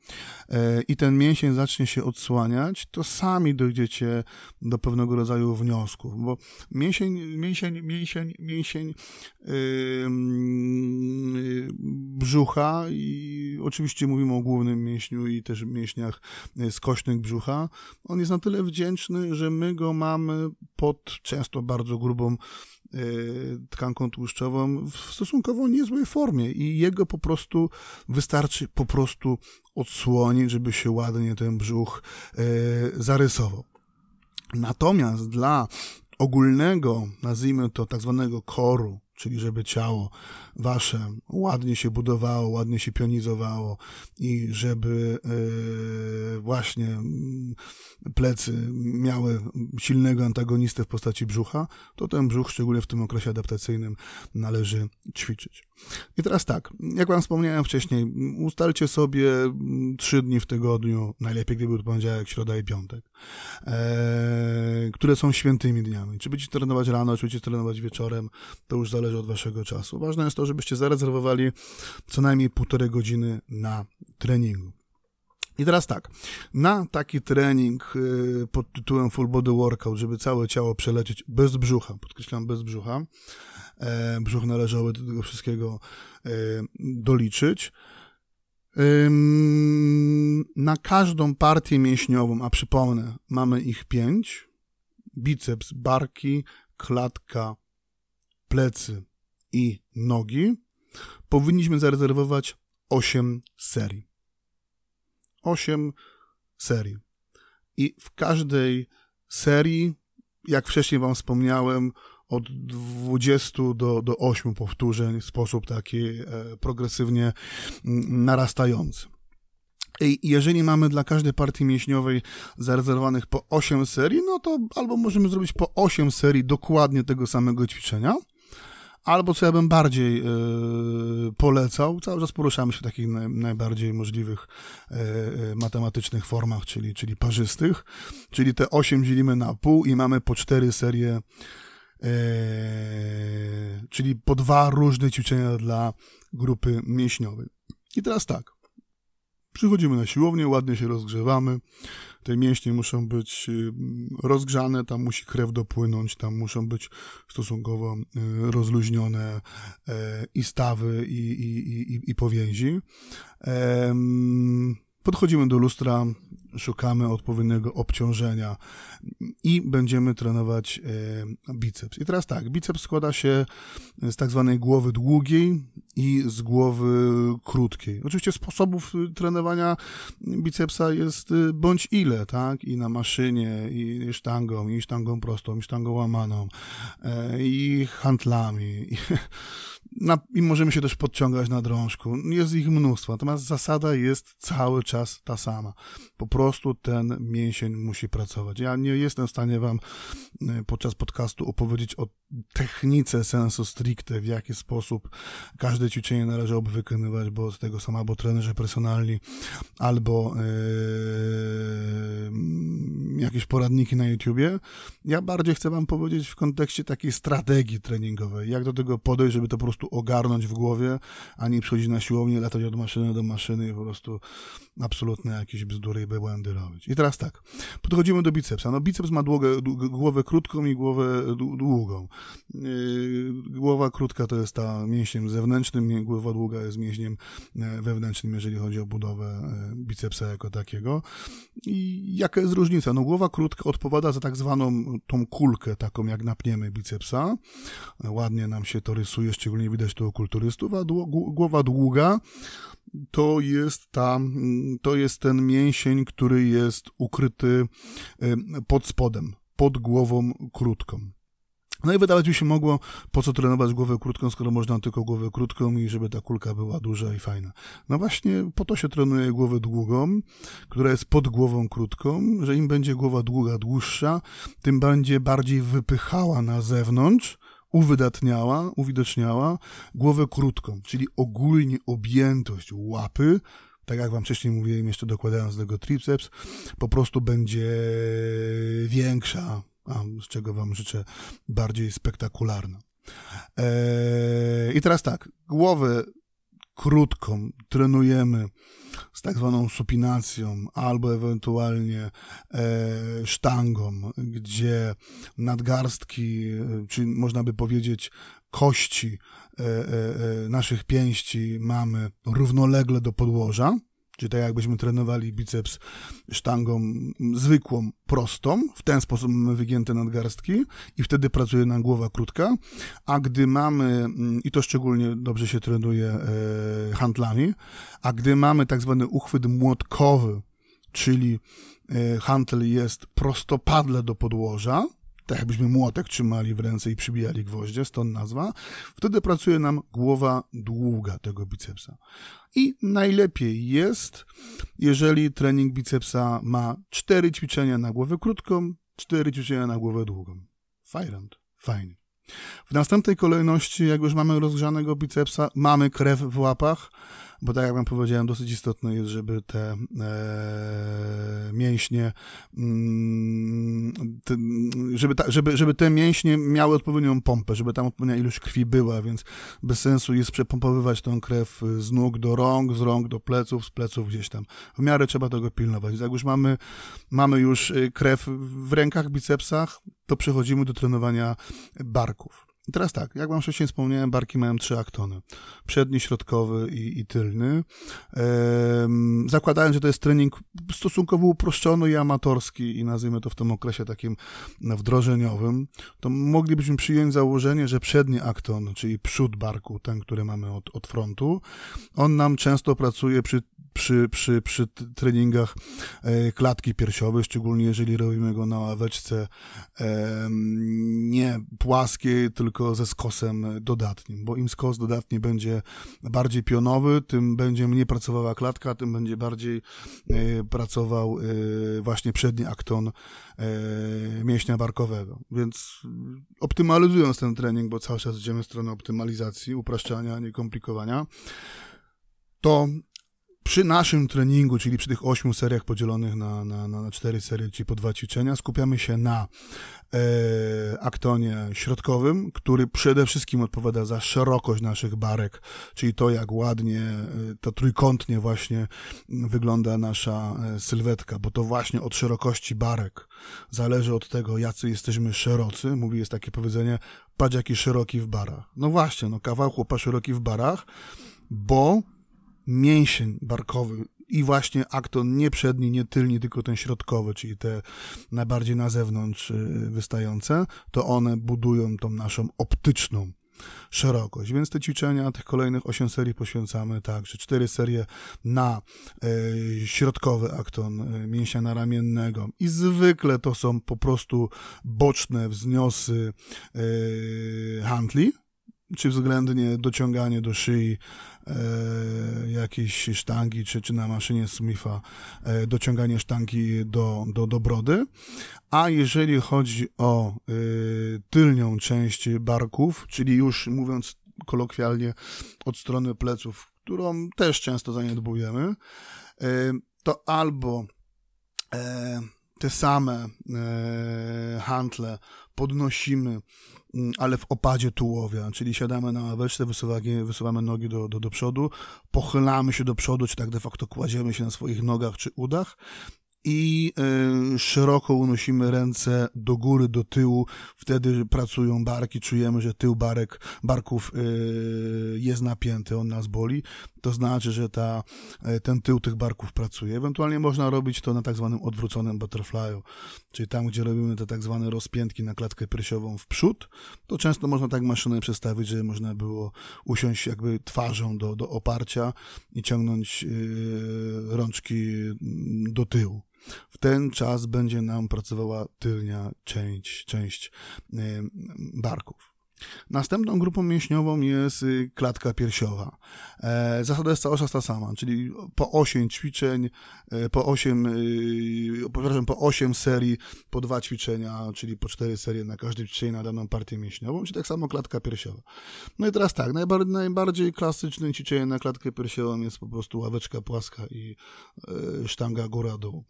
e, i ten mięsień zacznie się odsłaniać, to sami dojdziecie do pewnego rodzaju wniosków, bo mięsień, mięsień, mięsień, mięsień yy, brzucha i oczywiście mówimy o głównym mięśniu i też mięśniach skośnych brzucha, on jest na tyle wdzięczny, że my go mamy pod często bardzo grubą tkanką tłuszczową w stosunkowo niezłej formie i jego po prostu wystarczy po prostu odsłonić, żeby się ładnie ten brzuch y, zarysował. Natomiast dla ogólnego, nazwijmy to tak zwanego koru, czyli żeby ciało wasze ładnie się budowało, ładnie się pionizowało i żeby yy, właśnie mm, plecy miały silnego antagonistę w postaci brzucha, to ten brzuch, szczególnie w tym okresie adaptacyjnym, należy ćwiczyć. I teraz tak, jak wam wspomniałem wcześniej, ustalcie sobie mm, trzy dni w tygodniu, najlepiej gdyby był poniedziałek, środa i piątek, e, które są świętymi dniami. Czy będziecie trenować rano, czy będziecie trenować wieczorem, to już zależy od waszego czasu. Ważne jest to, żebyście zarezerwowali co najmniej półtorej godziny na treningu. I teraz tak, na taki trening y, pod tytułem Full Body Workout, żeby całe ciało przelecieć bez brzucha, podkreślam bez brzucha, e, brzuch należały do tego wszystkiego e, doliczyć. Na każdą partię mięśniową, a przypomnę, mamy ich pięć, biceps, barki, klatka, plecy i nogi, powinniśmy zarezerwować 8 serii. 8 serii. I w każdej serii, jak wcześniej Wam wspomniałem, od 20 do, do 8 powtórzeń w sposób taki e, progresywnie mm, narastający. I jeżeli mamy dla każdej partii mięśniowej zarezerwowanych po 8 serii, no to albo możemy zrobić po 8 serii dokładnie tego samego ćwiczenia, albo co ja bym bardziej e, polecał, cały czas poruszamy się w takich naj, najbardziej możliwych e, matematycznych formach, czyli, czyli parzystych, czyli te 8 dzielimy na pół i mamy po 4 serie czyli po dwa różne ćwiczenia dla grupy mięśniowej. I teraz tak. Przychodzimy na siłownię, ładnie się rozgrzewamy. Te mięśnie muszą być y, rozgrzane, tam musi krew dopłynąć, tam muszą być stosunkowo y, rozluźnione e, i stawy, i, i, i, i powięzi. Podchodzimy do lustra, szukamy odpowiedniego obciążenia i będziemy trenować e, biceps. I teraz tak, biceps składa się z tak zwanej głowy długiej i z głowy krótkiej. Oczywiście sposobów trenowania bicepsa jest y, bądź ile, tak? I na maszynie, i sztangą, i sztangą prostą, i sztangą łamaną, e, i handlami. I na, i możemy się też podciągać na drążku. Jest ich mnóstwo, natomiast zasada jest cały czas ta sama. Po prostu ten mięsień musi pracować. Ja nie jestem w stanie wam e, podczas podcastu opowiedzieć o technice sensu stricte, w jaki sposób każde ćwiczenie należałoby wykonywać, bo od tego są albo trenerzy personalni, albo yy, jakieś poradniki na YouTubie. Ja bardziej chcę wam powiedzieć w kontekście takiej strategii treningowej, jak do tego podejść, żeby to po prostu prostu ogarnąć w głowie, ani przychodzić na siłownię, latać od maszyny do maszyny i po prostu absolutne jakieś bzdury i błędy robić. I teraz tak, podchodzimy do bicepsa. No biceps ma długę, głowę krótką i głowę długą. Yy, głowa krótka to jest ta mięśniem zewnętrznym, głowa długa jest mięśniem e, wewnętrznym, jeżeli chodzi o budowę e, bicepsa jako takiego. I jaka jest różnica? No głowa krótka odpowiada za tak zwaną tą kulkę, taką jak napniemy bicepsa. Ładnie nam się to rysuje, szczególnie widać to u kulturystów, a głowa długa to jest ta, to jest ten mięsień, który jest ukryty pod spodem, pod głową krótką. No i wydawać mi się mogło, po co trenować głowę krótką, skoro można tylko głowę krótką i żeby ta kulka była duża i fajna. No właśnie po to się trenuje głowę długą, która jest pod głową krótką, że im będzie głowa długa, dłuższa, tym będzie bardziej wypychała na zewnątrz, uwydatniała, uwidoczniała głowę krótką, czyli ogólnie objętość łapy, tak jak wam wcześniej mówiłem, jeszcze dokładając do tego triceps, po prostu będzie większa, a z czego wam życzę bardziej spektakularna. Eee, I teraz tak, głowę krótką trenujemy z tak zwaną supinacją albo ewentualnie e, sztangą, gdzie nadgarstki, e, czy można by powiedzieć kości e, e, e naszych pięści mamy równolegle do podłoża Czyli tak jakbyśmy trenowali biceps sztangą zwykłą, prostą, w ten sposób mamy wygięte nadgarstki i wtedy pracuje nam głowa krótka, a gdy mamy, mm, i to szczególnie dobrze się trenuje e, handlami, a gdy mamy tak zwany uchwyt młotkowy, czyli e, jest prostopadle do podłoża, tak jakbyśmy młotek trzymali w ręce i przybijali gwoździe, stąd nazwa, wtedy pracuje nam głowa długa tego bicepsa. I najlepiej jest, jeżeli trening bicepsa ma cztery ćwiczenia na głowę krótką, cztery ćwiczenia na głowę długą. Fajrant, fajnie. W następnej kolejności, jak już mamy rozgrzanego bicepsa, mamy krew w łapach, bo tak jak wam powiedziałem, dosyć istotne jest, żeby te e, mięśnie, mm, te, żeby, ta, żeby, żeby te mięśnie miały odpowiednią pompę, żeby tam odpowiednia ilość krwi była, więc bez sensu jest przepompowywać tą krew z nóg do rąk, z rąk do pleców, z pleców gdzieś tam. W miarę trzeba tego pilnować. Jak już mamy, mamy już y, krew w rękach, bicepsach, to przechodzimy do trenowania barków. Teraz tak, jak wam wcześniej wspomniałem, barki mają trzy aktony. Przedni, środkowy i, i tylny. Ehm, zakładając, że to jest trening stosunkowo uproszczony i amatorski i nazwijmy to w tym okresie takim wdrożeniowym, to moglibyśmy przyjąć założenie, że przedni akton, czyli przód barku, ten, który mamy od, od frontu, on nam często pracuje przy przy, przy, przy treningach e, klatki piersiowej, szczególnie jeżeli robimy go na ławeczce nie płaskiej, tylko ze skosem dodatnim, bo im skos dodatni będzie bardziej pionowy, tym będzie mniej pracowała klatka, tym będzie bardziej e, pracował e, właśnie przedni akton mięśnia barkowego. Więc optymalizując ten trening, bo cały czas idziemy w stronę optymalizacji, upraszczania, niekomplikowania, to przy naszym treningu, czyli przy tych ośmiu seriach podzielonych na, na, na cztery serie, czyli po dwa ćwiczenia, skupiamy się na e, aktonie środkowym, który przede wszystkim odpowiada za szerokość naszych barek, czyli to, jak ładnie, e, to trójkątnie właśnie wygląda nasza e, sylwetka, bo to właśnie od szerokości barek zależy od tego, jacy jesteśmy szerocy. Mówi, jest takie powiedzenie, patrz jaki szeroki w barach. No właśnie, no kawał chłopa szeroki w barach, bo mięsień barkowy i właśnie akton nie przedni, nie tylni, tylko ten środkowy, czyli te najbardziej na zewnątrz y, wystające, to one budują tą naszą optyczną szerokość. Więc te ćwiczenia, tych kolejnych 8 serii poświęcamy tak, że 4 serie na y, środkowy akton y, mięśnia naramiennego i zwykle to są po prostu boczne wzniosy y, handli, czy względnie dociąganie do szyi e, jakiejś sztangi, czy, czy na maszynie Smitha e, dociąganie sztangi do, do, do brody. A jeżeli chodzi o e, tylnią część barków, czyli już mówiąc kolokwialnie od strony pleców, którą też często zaniedbujemy, e, to albo e, te same e, hantle podnosimy, ale w opadzie tułowia, czyli siadamy na ławeczce, wysuwamy, wysuwamy nogi do, do, do przodu, pochylamy się do przodu, czy tak de facto kładziemy się na swoich nogach czy udach i y, szeroko unosimy ręce do góry, do tyłu. Wtedy pracują barki, czujemy, że tył barek, barków y, jest napięty, on nas boli. To znaczy, że ta, y, ten tył tych barków pracuje. Ewentualnie można robić to na tak zwanym odwróconym butterflyu, czyli tam, gdzie robimy te tak zwane rozpiętki na klatkę piersiową w przód, to często można tak maszynę przestawić, żeby można było usiąść jakby twarzą do, do oparcia i ciągnąć rączki do tyłu. W ten czas będzie nam pracowała tylnia część, część barków. Następną grupą mięśniową jest y, klatka piersiowa. E, zasada jest cały czas ta sama, czyli po 8 ćwiczeń, e, po 8, y, przepraszam, po 8 serii, po dwa ćwiczenia, czyli po 4 serie na każdym ćwiczeniu na daną partię mięśniową, czyli tak samo klatka piersiowa. No i teraz tak, najbardziej, najbardziej klasycznym ćwiczeniem na klatkę piersiową jest po prostu ławeczka płaska i e, sztanga góra-dół.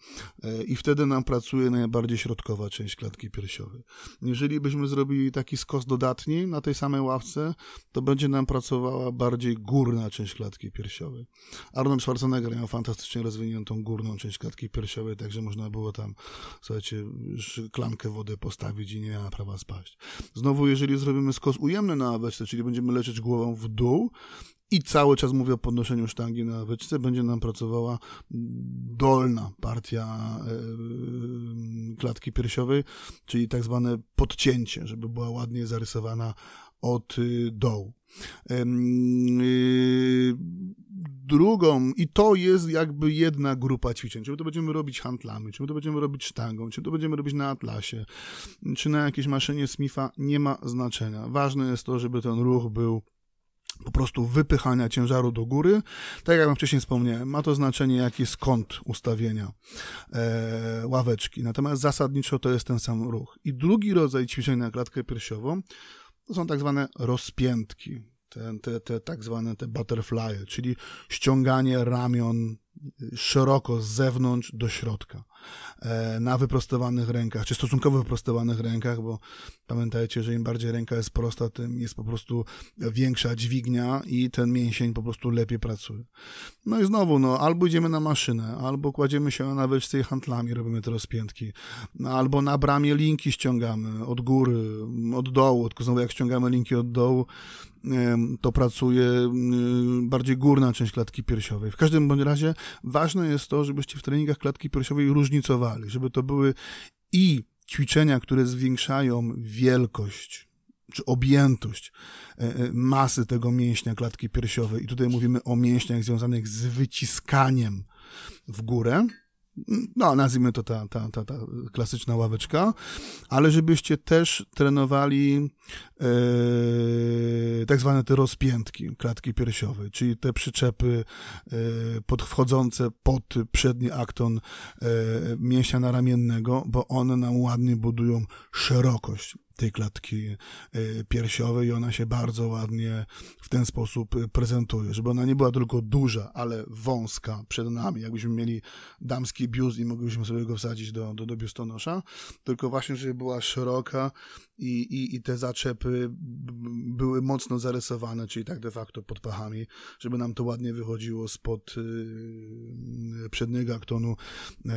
I wtedy nam pracuje najbardziej środkowa część klatki piersiowej. Jeżeli byśmy zrobili taki skos dodatni, na tej samej ławce, to będzie nam pracowała bardziej górna część klatki piersiowej. Arnold Schwarzenegger miał fantastycznie rozwiniętą górną część klatki piersiowej, także można było tam, słuchajcie, szklankę wody postawić i nie miała prawa spaść. Znowu, jeżeli zrobimy skos ujemny na ławeczce, czyli będziemy lecieć głową w dół, i cały czas mówię o podnoszeniu sztangi na wyczce, będzie nam pracowała dolna partia e, klatki piersiowej, czyli tak zwane podcięcie, żeby była ładnie zarysowana od y, dołu. Y, drugą, i to jest jakby jedna grupa ćwiczeń, czy to będziemy robić handlami, czy to będziemy robić sztangą, czy to będziemy robić na atlasie, czy na jakiejś maszynie Smitha, nie ma znaczenia. Ważne jest to, żeby ten ruch był po prostu wypychania ciężaru do góry. Tak jak wam wcześniej wspomniałem, ma to znaczenie, jaki jest kąt ustawienia e, ławeczki. Natomiast zasadniczo to jest ten sam ruch. I drugi rodzaj ćwiczenia na klatkę piersiową to są tak zwane rozpiętki. Te, te, te tak zwane te butterfly, czyli ściąganie ramion szeroko z zewnątrz do środka. E, na wyprostowanych rękach, czy stosunkowo wyprostowanych rękach, bo pamiętajcie, że im bardziej ręka jest prosta, tym jest po prostu większa dźwignia i ten mięsień po prostu lepiej pracuje. No i znowu, no, albo idziemy na maszynę, albo kładziemy się na wyczce i handlami, robimy te rozpiętki, no, albo na bramie linki ściągamy od góry, od dołu, tylko znowu jak ściągamy linki od dołu, to pracuje bardziej górna część klatki piersiowej. W każdym bądź razie ważne jest to, żebyście w treningach klatki piersiowej różnicowali, żeby to były i ćwiczenia, które zwiększają wielkość czy objętość e, e, masy tego mięśnia klatki piersiowej. I tutaj mówimy o mięśniach związanych z wyciskaniem w górę, no, nazwijmy to ta, ta, ta, ta klasyczna ławeczka, ale żebyście też trenowali e, tak zwane te rozpiętki klatki piersiowej, czyli te przyczepy e, podchodzące pod przedni akton e, mięśnia naramiennego, bo one nam ładnie budują szerokość tej klatki e, piersiowej i ona się bardzo ładnie w ten sposób e, prezentuje, żeby ona nie była tylko duża, ale wąska przed nami, jakbyśmy mieli damski biust i moglibyśmy sobie go wsadzić do, do, do biustonosza, tylko właśnie, żeby była szeroka i, i, i te zaczepy były mocno zarysowane, czyli tak de facto pod pachami, żeby nam to ładnie wychodziło spod yy, przedniego aktonu yy,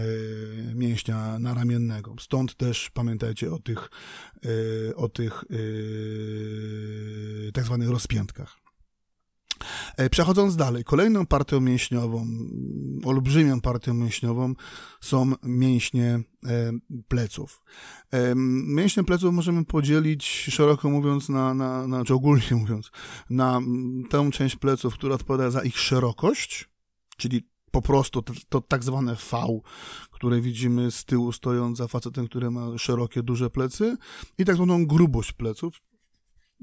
mięśnia naramiennego. Stąd też pamiętajcie o tych, yy, o tych tak zwanych rozpiętkach. E, przechodząc dalej, kolejną partią mięśniową, olbrzymią partią mięśniową są mięśnie e, pleców. E, mięśnie pleców możemy podzielić, szeroko mówiąc, na, na, na czy ogólnie mówiąc, na tę część pleców, która odpowiada za ich szerokość, czyli po prostu to, to, tak zwane V, które widzimy z tyłu stojąc za facetem, który ma szerokie, duże plecy i tak zwaną grubość pleców,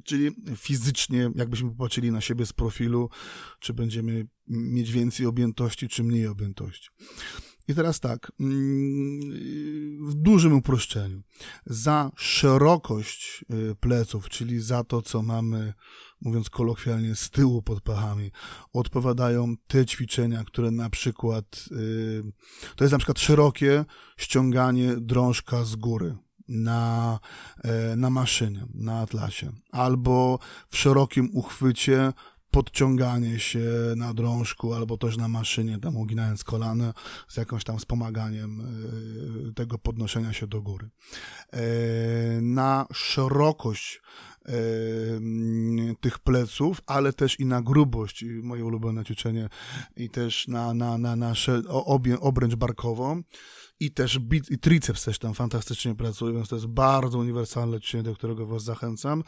Czyli fizycznie, jakbyśmy popatrzyli na siebie z profilu, czy będziemy mieć więcej objętości, czy mniej objętości. I teraz tak, mm, w dużym uproszczeniu, za szerokość y, pleców, czyli za to, co mamy, mówiąc kolokwialnie, z tyłu pod pachami, odpowiadają te ćwiczenia, które na przykład, y, to jest na przykład szerokie ściąganie drążka z góry na, e, na maszynie, na atlasie, albo w szerokim uchwycie podciąganie się na drążku albo też na maszynie, tam uginając kolana z jakimś tam wspomaganiem e, tego podnoszenia się do góry. E, na szerokość tych pleców, ale też i na grubość, moje ulubione ćwiczenie, i też na, na, na obie, obręcz barkową, i też bit, i triceps też tam fantastycznie pracuje, więc to jest bardzo uniwersalne ćwiczenie, do którego was zachęcam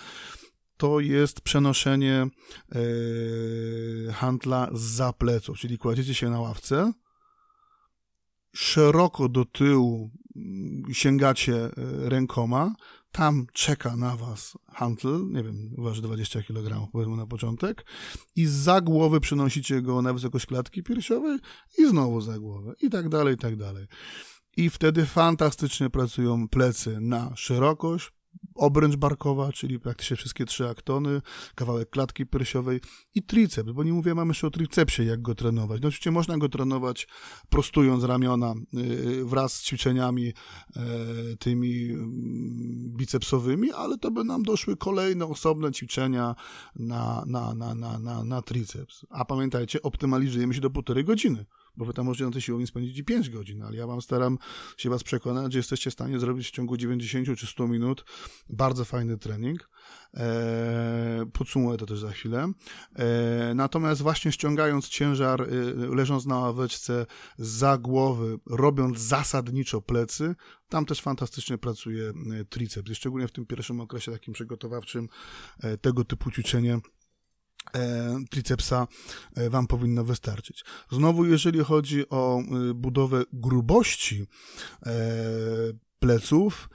to jest przenoszenie yy, handla za pleców, czyli kładziecie się na ławce, szeroko do tyłu mm, sięgacie e, rękoma, tam czeka na was handel, nie wiem, waży 20 kg, powiedzmy na początek, i za głowę przenosicie go na wysokość klatki piersiowej i znowu za głowę, i tak dalej, i tak dalej. I wtedy fantastycznie pracują plecy na szerokość, obręcz barkowa, czyli praktycznie wszystkie trzy aktony, kawałek klatki piersiowej i triceps, bo nie mówię mam jeszcze o tricepsie, jak go trenować. No oczywiście można go trenować prostując ramiona y, wraz z ćwiczeniami y, tymi mm, bicepsowymi, ale to by nam doszły kolejne osobne ćwiczenia na, na, na, na, na, na triceps. A pamiętajcie, optymalizujemy się do półtorej godziny bo wy tam możecie na tej siłowni spędzić 5 godzin, ale ja wam staram się was przekonać, że jesteście w stanie zrobić w ciągu 90 czy 100 minut bardzo fajny trening. Eee, podsumuję to też za chwilę. Eee, natomiast właśnie ściągając ciężar, e, leżąc na ławeczce za głowy, robiąc zasadniczo plecy, tam też fantastycznie pracuje e, triceps. I szczególnie w tym pierwszym okresie takim przygotowawczym e, tego typu ćwiczenie tricepsa e, wam powinno wystarczyć. Znowu, jeżeli chodzi o e, budowę grubości pleców,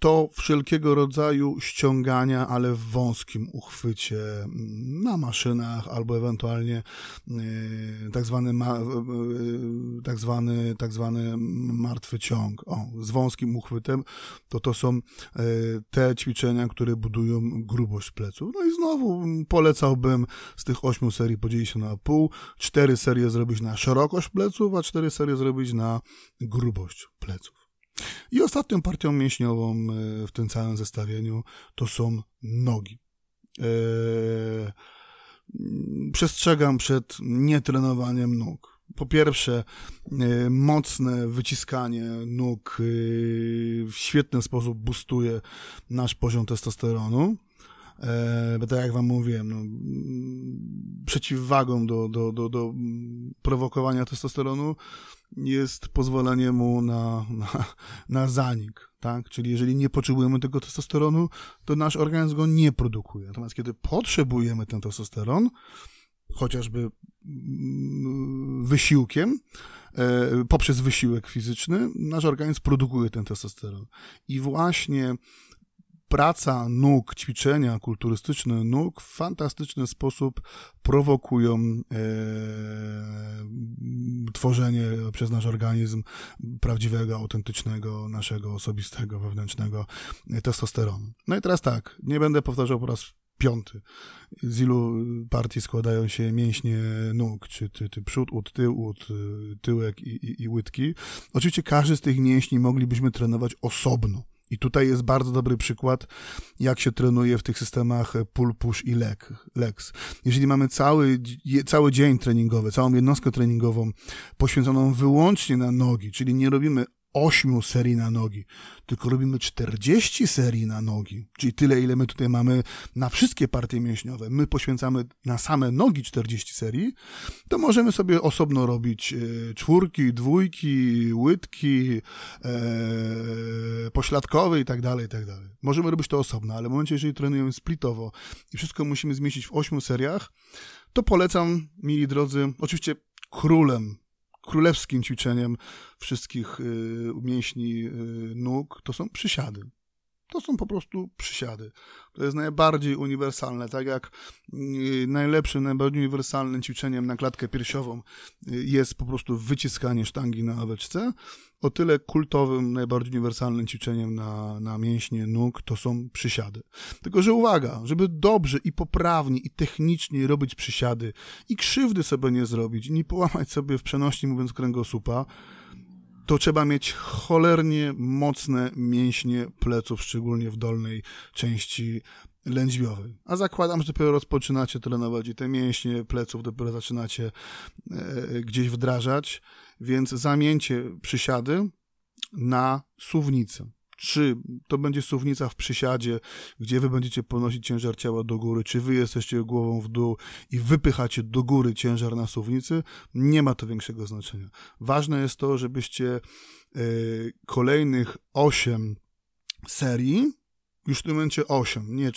to wszelkiego rodzaju ściągania, ale w wąskim uchwycie mm, na maszynach albo ewentualnie y, tak zwany, y, y, tak zwany, tak zwany martwy ciąg. O, z wąskim uchwytem to to są te ćwiczenia, które budują grubość pleców. No i znowu polecałbym z tych ośmiu serii podzielić się na pół, cztery serie zrobić na szerokość pleców, a cztery serie zrobić na grubość pleców. I ostatnią partią mięśniową e, w tym całym zestawieniu to są nogi. Eee, przestrzegam przed nietrenowaniem nóg. Po pierwsze, e, mocne wyciskanie nóg e, w świetny sposób boostuje nasz poziom testosteronu. bo tak jak wam mówiłem, no, przeciwwagą do, do, do, do prowokowania testosteronu jest pozwolenie mu na, na, na zanik, tak? Czyli jeżeli nie potrzebujemy tego testosteronu, to nasz organizm go nie produkuje. Natomiast kiedy potrzebujemy ten testosteron, chociażby mm, wysiłkiem, e, poprzez wysiłek fizyczny, nasz organizm produkuje ten testosteron. I właśnie praca nóg, ćwiczenia kulturystyczne nóg w fantastyczny sposób prowokują e, tworzenie przez nasz organizm prawdziwego, autentycznego, naszego osobistego, wewnętrznego testosteronu. No i teraz tak, nie będę powtarzał po raz piąty. Z ilu partii składają się mięśnie nóg, czy, czy, przód, ud, tył, ud, tyłek i, i, i łydki. Oczywiście każdy z tych mięśni moglibyśmy trenować osobno. I tutaj jest bardzo dobry przykład, jak się trenuje w tych systemach pull, push i legs. Jeżeli mamy cały, cały dzień treningowy, całą jednostkę treningową poświęconą wyłącznie na nogi, czyli nie robimy 8 serii na nogi, tylko robimy 40 serii na nogi, czyli tyle, ile my tutaj mamy na wszystkie partie mięśniowe, my poświęcamy na same nogi 40 serii, to możemy sobie osobno robić e, czwórki, dwójki, łydki, e, pośladkowe i tak dalej, i tak dalej. Możemy robić to osobno, ale w momencie, jeżeli trenujemy splitowo i wszystko musimy zmieścić w 8 seriach, to polecam, mili drodzy, oczywiście królem królewskim ćwiczeniem wszystkich y, mięśni y, nóg to są przysiady. To są po prostu przysiady. To jest najbardziej uniwersalne, tak jak y, najlepszym, najbardziej uniwersalnym ćwiczeniem na klatkę piersiową y, jest po prostu wyciskanie sztangi na aweczce, o tyle kultowym, najbardziej uniwersalnym ćwiczeniem na, na mięśnie nóg to są przysiady. Tylko, że uwaga, żeby dobrze i poprawnie i technicznie robić przysiady i krzywdy sobie nie zrobić, nie połamać sobie w przenośni mówiąc kręgosłupa, to trzeba mieć cholernie mocne mięśnie pleców, szczególnie w dolnej części lędźwiowej. A zakładam, że dopiero rozpoczynacie trenować i te mięśnie pleców dopiero zaczynacie e, gdzieś wdrażać, więc zamieńcie przysiady na suwnicę czy to będzie suwnica w przysiadzie, gdzie wy będziecie ponosić ciężar ciała do góry, czy wy jesteście głową w dół i wypychacie do góry ciężar na suwnicy, nie ma to większego znaczenia. Ważne jest to, żebyście y, kolejnych 8 serii już w tym momencie 8, nie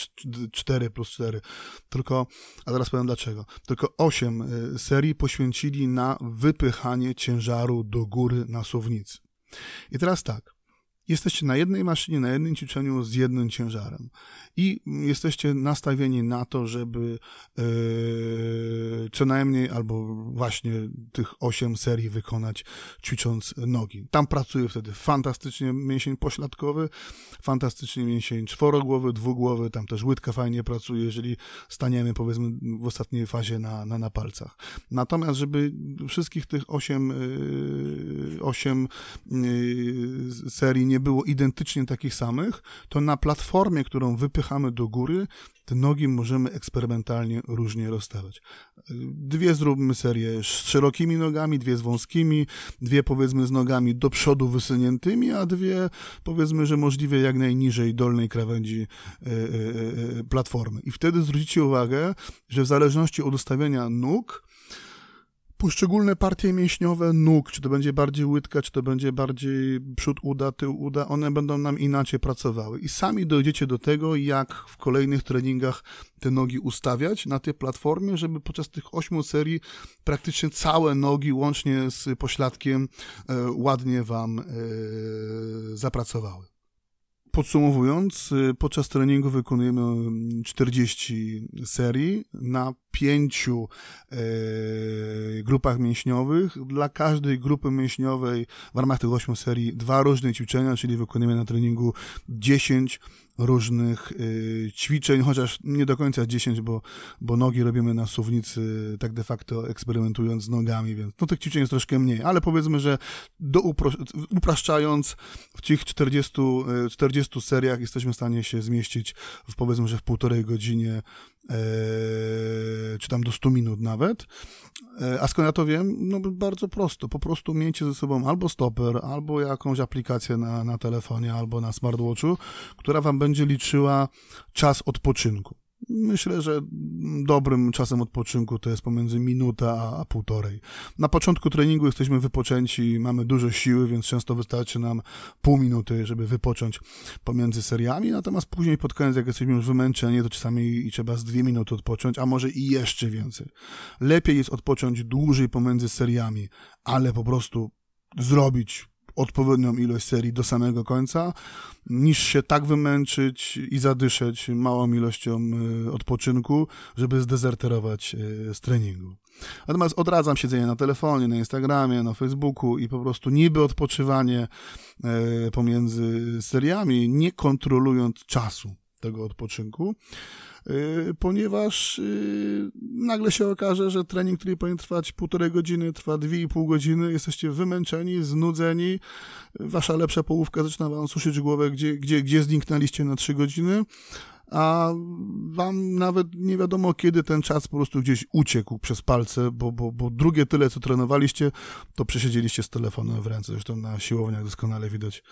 4 plus 4, tylko, a teraz powiem dlaczego, tylko 8 e, serii poświęcili na wypychanie ciężaru do góry na suwnicy. I teraz tak, jesteście na jednej maszynie, na jednym ćwiczeniu z jednym ciężarem i jesteście nastawieni na to, żeby yy, co najmniej albo właśnie tych 8 serii wykonać ćwicząc nogi. Tam pracuje wtedy fantastycznie mięsień pośladkowy, fantastycznie mięsień czworogłowy, dwugłowy, tam też łydka fajnie pracuje, jeżeli staniemy powiedzmy w ostatniej fazie na, na, na palcach. Natomiast, żeby wszystkich tych 8, yy, 8 yy, serii nie było identycznie takich samych, to na platformie, którą wypychamy do góry, te nogi możemy eksperymentalnie różnie rozstawiać. Dwie zróbmy serię z szerokimi nogami, dwie z wąskimi, dwie powiedzmy z nogami do przodu wysuniętymi, a dwie powiedzmy, że możliwie jak najniżej dolnej krawędzi e, e, e, platformy. I wtedy zwrócicie uwagę, że w zależności od ustawienia nóg, poszczególne partie mięśniowe nóg, czy to będzie bardziej łydka, czy to będzie bardziej przód uda, tył uda, one będą nam inaczej pracowały. I sami dojdziecie do tego, jak w kolejnych treningach te nogi ustawiać na tej platformie, żeby podczas tych ośmiu serii praktycznie całe nogi, łącznie z pośladkiem, e, ładnie Wam e, zapracowały. Podsumowując, y, podczas treningu wykonujemy 40 serii na pięciu e, grupach mięśniowych. Dla każdej grupy mięśniowej w ramach tych ośmiu serii dwa różne ćwiczenia, czyli wykonujemy na treningu 10 różnych y, ćwiczeń, chociaż nie do końca 10, bo, bo nogi robimy na suwnicy, tak de facto eksperymentując z nogami, więc no tych ćwiczeń jest troszkę mniej, ale powiedzmy, że do upraszczając w tych 40, 40 y, seriach jesteśmy w stanie się zmieścić w powiedzmy, że w półtorej godzinie czy tam do 100 minut nawet. E, a skąd ja to wiem? No bardzo prosto. Po prostu miejcie ze sobą albo stoper, albo jakąś aplikację na, na telefonie, albo na smartwatchu, która wam będzie liczyła czas odpoczynku. Myślę, że dobrym czasem odpoczynku to jest pomiędzy minuta a, półtorej. Na początku treningu jesteśmy wypoczęci, mamy dużo siły, więc często wystarczy nam pół minuty, żeby wypocząć pomiędzy seriami, natomiast później pod koniec, jak jesteśmy już wymęczeni, to czasami i trzeba z dwie minuty odpocząć, a może i jeszcze więcej. Lepiej jest odpocząć dłużej pomiędzy seriami, ale po prostu zrobić odpowiednią ilość serii do samego końca, niż się tak wymęczyć i zadyszeć małą ilością e, odpoczynku, żeby zdezerterować e, z treningu. Natomiast odradzam siedzenie na telefonie, na Instagramie, na Facebooku i po prostu niby odpoczywanie e, pomiędzy seriami, nie kontrolując czasu tego odpoczynku. Y, ponieważ y, nagle się okaże, że trening, który powinien trwać półtorej godziny, trwa dwie i pół godziny, jesteście wymęczeni, znudzeni, wasza lepsza połówka zaczyna wam suszyć głowę, gdzie, gdzie, gdzie zniknęliście na trzy godziny, a wam nawet nie wiadomo, kiedy ten czas po prostu gdzieś uciekł przez palce, bo, bo, bo drugie tyle, co trenowaliście, to przesiedzieliście z telefonem w ręce. Zresztą na siłowniach doskonale widać,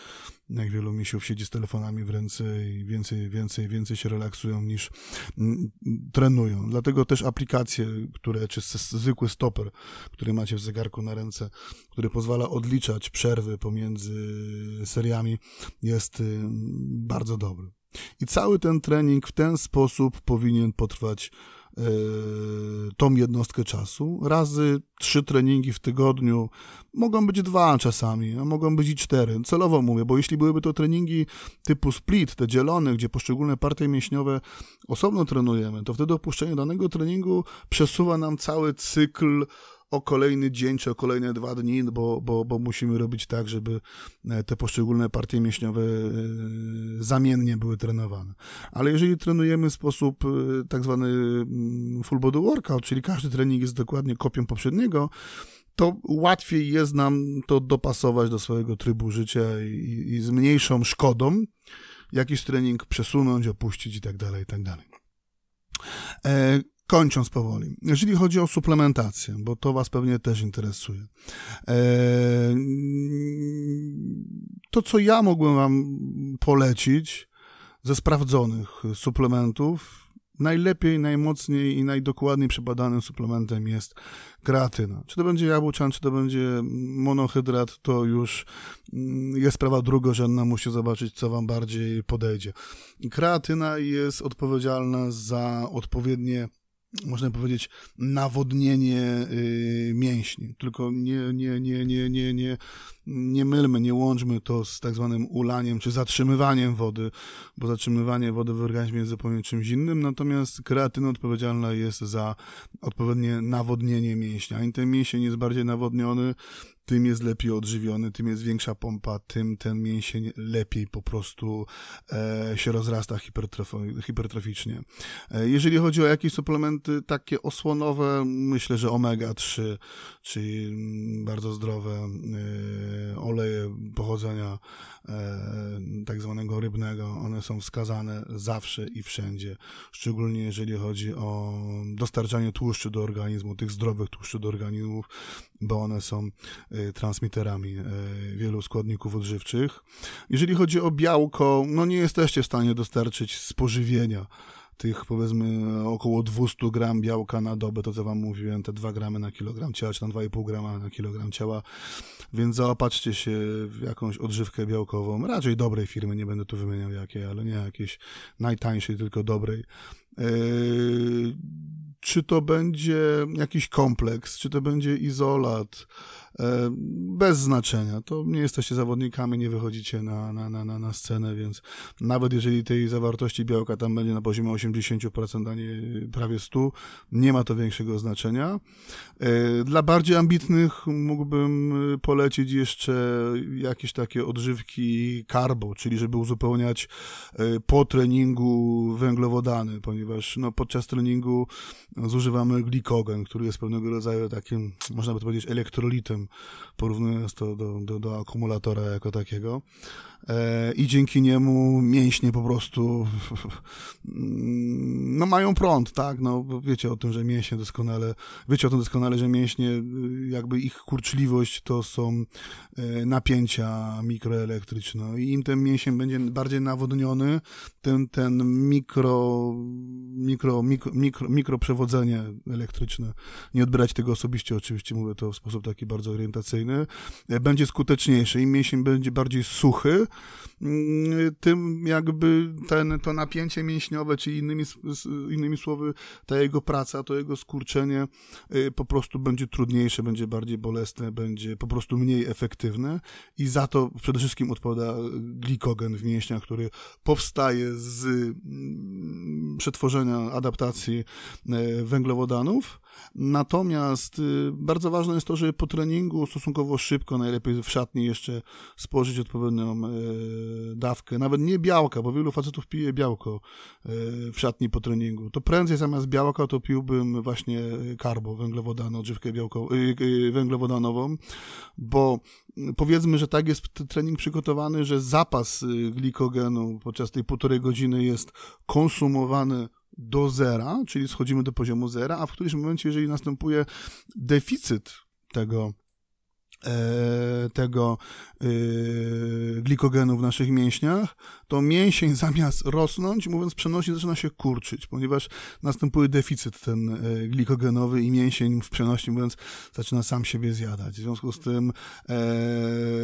jak wielu misiów siedzi z telefonami w ręce i więcej, więcej, więcej się relaksują niż mm, trenują. Dlatego też aplikacje, które, czy zwykły stoper, który macie w zegarku na ręce, który pozwala odliczać przerwy pomiędzy seriami, jest y, bardzo dobry. I cały ten trening w ten sposób powinien potrwać tą jednostkę czasu, razy trzy treningi w tygodniu, mogą być dwa czasami, a mogą być i cztery. Celowo mówię, bo jeśli byłyby to treningi typu split, te dzielone, gdzie poszczególne partie mięśniowe osobno trenujemy, to wtedy opuszczenie danego treningu przesuwa nam cały cykl o kolejny dzień czy o kolejne dwa dni, bo, bo, bo musimy robić tak, żeby e, te poszczególne partie mięśniowe e, zamiennie były trenowane. Ale jeżeli trenujemy w sposób e, tak zwany mm, full body workout, czyli każdy trening jest dokładnie kopią poprzedniego, to łatwiej jest nam to dopasować do swojego trybu życia i, i z mniejszą szkodą jakiś trening przesunąć, opuścić i tak dalej, i tak dalej. Kończąc powoli, jeżeli chodzi o suplementację, bo to Was pewnie też interesuje, e, to co ja mógłbym Wam polecić ze sprawdzonych suplementów, najlepiej, najmocniej i najdokładniej przebadanym suplementem jest kreatyna. Czy to będzie jabłczan, czy to będzie monohydrat, to już mm, jest sprawa drugorzędna, musicie zobaczyć, co wam bardziej podejdzie. Kreatyna jest odpowiedzialna za odpowiednie można powiedzieć, nawodnienie y, mięśni. Tylko nie, nie, nie, nie, nie, nie, nie mylmy, nie łączmy to z tak zwanym ulaniem czy zatrzymywaniem wody, bo zatrzymywanie wody w organizmie jest zupełnie czymś innym, natomiast kreatyna odpowiedzialna jest za odpowiednie nawodnienie mięśnia. Im ten mięsień jest bardziej nawodniony, tym jest lepiej odżywiony, tym jest większa pompa, tym ten mięsień lepiej po prostu e, się rozrasta hipertroficznie. E, jeżeli chodzi o jakieś suplementy takie osłonowe, myślę, że omega-3, czyli bardzo zdrowe e, oleje pochodzenia e, tak zwanego rybnego, one są wskazane zawsze i wszędzie, szczególnie jeżeli chodzi o dostarczanie tłuszczu do organizmu, tych zdrowych tłuszczy do organizmów, bo one są y, transmiterami y, wielu składników odżywczych. Jeżeli chodzi o białko, no nie jesteście w stanie dostarczyć spożywienia tych powiedzmy około 200 gram białka na dobę, to co wam mówiłem, te 2 gramy na kilogram ciała, czy tam 2,5 grama na kilogram ciała, więc zaopatrzcie się w jakąś odżywkę białkową, raczej dobrej firmy, nie będę tu wymieniał jakiej, ale nie jakiejś najtańszej, tylko dobrej. Yy, czy to będzie jakiś kompleks, czy to będzie izolat, bez znaczenia. To nie jesteście zawodnikami, nie wychodzicie na, na, na, na scenę, więc nawet jeżeli tej zawartości białka tam będzie na poziomie 80%, a nie prawie 100%, nie ma to większego znaczenia. E, dla bardziej ambitnych mógłbym polecić jeszcze jakieś takie odżywki carbo, czyli żeby uzupełniać e, po treningu węglowodany, ponieważ no, podczas treningu zużywamy glikogen, który jest pewnego rodzaju takim, można by powiedzieć, elektrolitem porównując to do, do, do akumulatora jako takiego. E, I dzięki niemu mięśnie po prostu no mają prąd, tak? No wiecie o tym, że mięśnie doskonale, wiecie o tym doskonale, że mięśnie, jakby ich kurczliwość to są e, napięcia mikroelektryczne i im ten mięsień będzie bardziej nawodniony, ten, ten mikro, mikro, mikro, mikro, mikroprzewodzenie elektryczne, nie odbierać tego osobiście, oczywiście mówię to w sposób taki bardzo orientacyjny, e, będzie skuteczniejszy. Im mięsień będzie bardziej suchy, mm, tym jakby ten, to napięcie mięśniowe, czy innymi, innymi słowy, ta jego praca, to jego skurczenie e, po prostu będzie trudniejsze, będzie bardziej bolesne, będzie po prostu mniej efektywne i za to przede wszystkim odpowiada glikogen w mięśniach, który powstaje z mm, przetworzenia, adaptacji e, węglowodanów, Natomiast y, bardzo ważne jest to, żeby po treningu stosunkowo szybko, najlepiej w szatni jeszcze spożyć odpowiednią e, dawkę, nawet nie białka, bo wielu facetów pije białko e, w szatni po treningu. To prędzej zamiast białka to piłbym właśnie karbo, węglowodany, odżywkę białko, e, węglowodanową, bo powiedzmy, że tak jest trening przygotowany, że zapas glikogenu podczas tej półtorej godziny jest konsumowany do zera, czyli schodzimy do poziomu zera, a w którymś momencie, jeżeli następuje deficyt tego tego yy, glikogenu w naszych mięśniach, to mięsień zamiast rosnąć, mówiąc przenosi, zaczyna się kurczyć, ponieważ następuje deficyt ten yy, glikogenowy i mięsień w przenośni, mówiąc, zaczyna sam siebie zjadać. W związku z tym yy,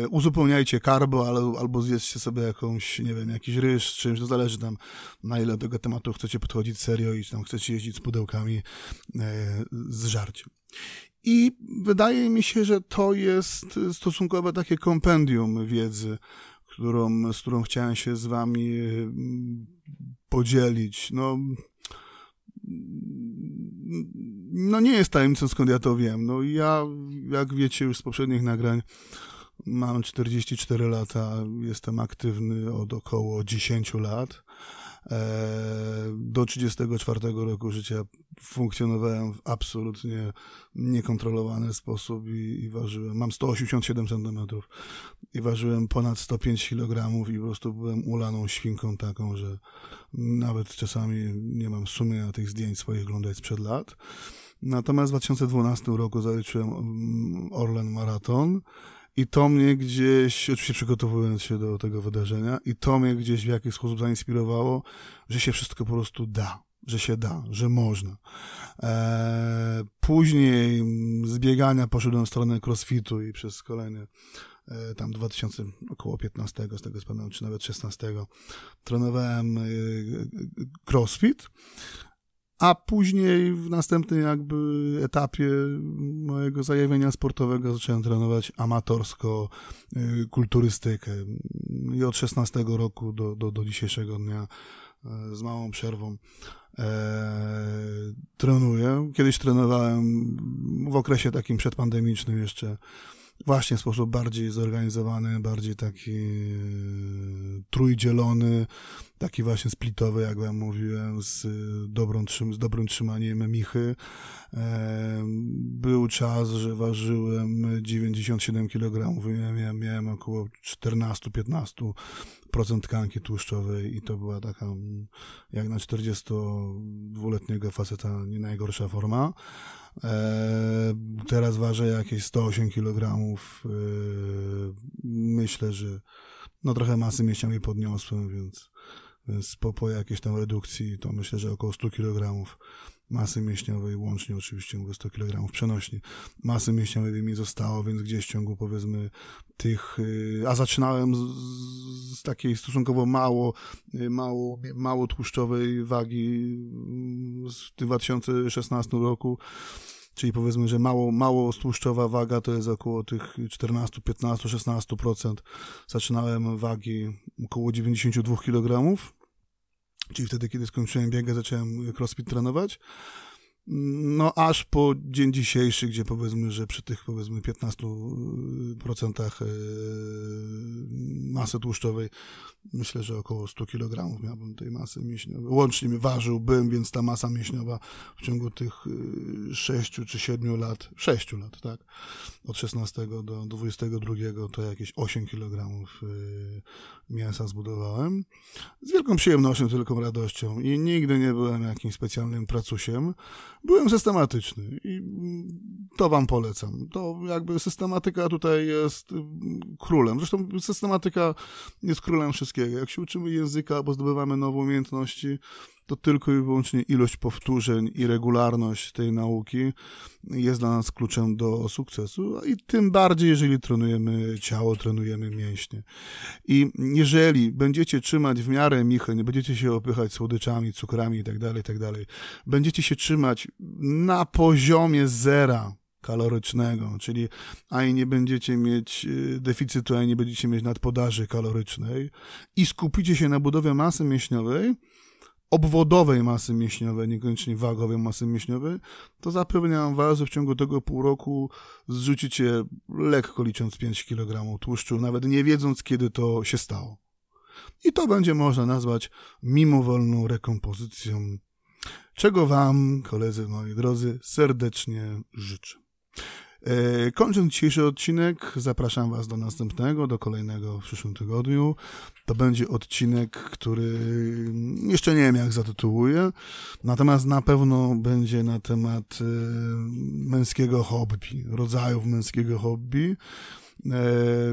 uzupełniajcie karbo, ale, albo zjedzcie sobie jakąś, nie wiem, jakiś ryż, czymś, to zależy tam, na ile do tego tematu chcecie podchodzić serio i tam chcecie jeździć z pudełkami z żarciem. I wydaje mi się, że to jest stosunkowo takie kompendium wiedzy, którą, z którą chciałem się z wami mm, podzielić. No, no nie jest tajemnicą, skąd ja to wiem. No ja, jak wiecie już z poprzednich nagrań, mam 44 lata, jestem aktywny od około 10 lat. Do 34 roku życia funkcjonowałem w absolutnie niekontrolowany sposób i, i ważyłem, mam 187 cm i ważyłem ponad 105 kg i po prostu byłem ulaną świnką taką, że nawet czasami nie mam sumienia tych zdjęć swoich oglądać sprzed lat. Natomiast w 2012 roku zaliczyłem mm, Orlen Maraton i to mnie gdzieś, oczywiście przygotowując się do tego wydarzenia, i to mnie gdzieś w jakiś sposób zainspirowało, że się wszystko po prostu da, że się da, że można. Eee, później z biegania poszedłem w stronę crossfitu i przez kolejne e, tam 2000, około 15, z tego pamiętam, czy nawet 16, trenowałem e, crossfit. A później w następnym jakby etapie mojego zajawienia sportowego zacząłem trenować amatorsko y, kulturystykę. I od 16 roku do, do, do dzisiejszego dnia e, z małą przerwą e, trenuję. Kiedyś trenowałem w okresie takim przedpandemicznym jeszcze właśnie w sposób bardziej zorganizowany, bardziej taki e, trójdzielony, taki właśnie splitowy, jak wam mówiłem, z, dobrą, z dobrym trzymaniem michy. E, był czas, że ważyłem 97 kg, miałem, miałem około 14-15% tkanki tłuszczowej i to była taka, jak na 42-letniego faceta, nie najgorsza forma. E, teraz ważę jakieś 108 kg. E, myślę, że no trochę masy mięśniowej podniosłem, więc, więc po, po jakiejś tam redukcji to myślę, że około 100 kg masy mięśniowej, łącznie oczywiście mówię 100 kg przenośnie, masy mięśniowej mi zostało, więc gdzieś w ciągu powiedzmy tych, y, a zaczynałem z, z takiej stosunkowo mało, y, mało, mało tłuszczowej wagi w 2016 roku, czyli powiedzmy, że mało, mało tłuszczowa waga to jest około tych 14, 15, 16%. Zaczynałem wagi około 92 kg, czyli wtedy, kiedy skończyłem biegę, zacząłem crossfit trenować. No aż po dzień dzisiejszy, gdzie powiedzmy, że przy tych powiedzmy 15% e, masy tłuszczowej myślę, że około 100 kg miałbym tej masy mięśniowej. Łącznie ważyłbym, więc ta masa mięśniowa w ciągu tych 6 e, czy 7 lat, 6 lat, tak, od 16 do 22 to jakieś 8 kg mięsa zbudowałem. Z wielką przyjemnością, tylko radością i nigdy nie byłem jakimś specjalnym pracusiem byłem systematyczny i to wam polecam. To jakby systematyka tutaj jest królem. Zresztą systematyka jest królem wszystkiego. Jak się uczymy języka albo zdobywamy nowe umiejętności, to tylko i wyłącznie ilość powtórzeń i regularność tej nauki jest dla nas kluczem do sukcesu, i tym bardziej, jeżeli trenujemy ciało, trenujemy mięśnie. I jeżeli będziecie trzymać w miarę michy, nie będziecie się opychać słodyczami, cukrami itd., tak itd., tak będziecie się trzymać na poziomie zera, kalorycznego, czyli ani nie będziecie mieć y, deficytu, ani nie będziecie mieć nadpodaży kalorycznej i skupicie się na budowie masy mięśniowej, obwodowej masy mięśniowej, niekoniecznie wagowej masy mięśniowej, to zapewniam Was, że w ciągu tego pół roku zrzucicie lekko licząc 5 kg tłuszczu, nawet nie wiedząc, kiedy to się stało. I to będzie można nazwać mimowolną rekompozycją, czego Wam, koledzy moi drodzy, serdecznie życzę. E, kończąc dzisiejszy odcinek, zapraszam Was do następnego, do kolejnego w przyszłym tygodniu. To będzie odcinek, który jeszcze nie wiem jak zatytułuję, natomiast na pewno będzie na temat e, męskiego hobby, rodzajów męskiego hobby. E,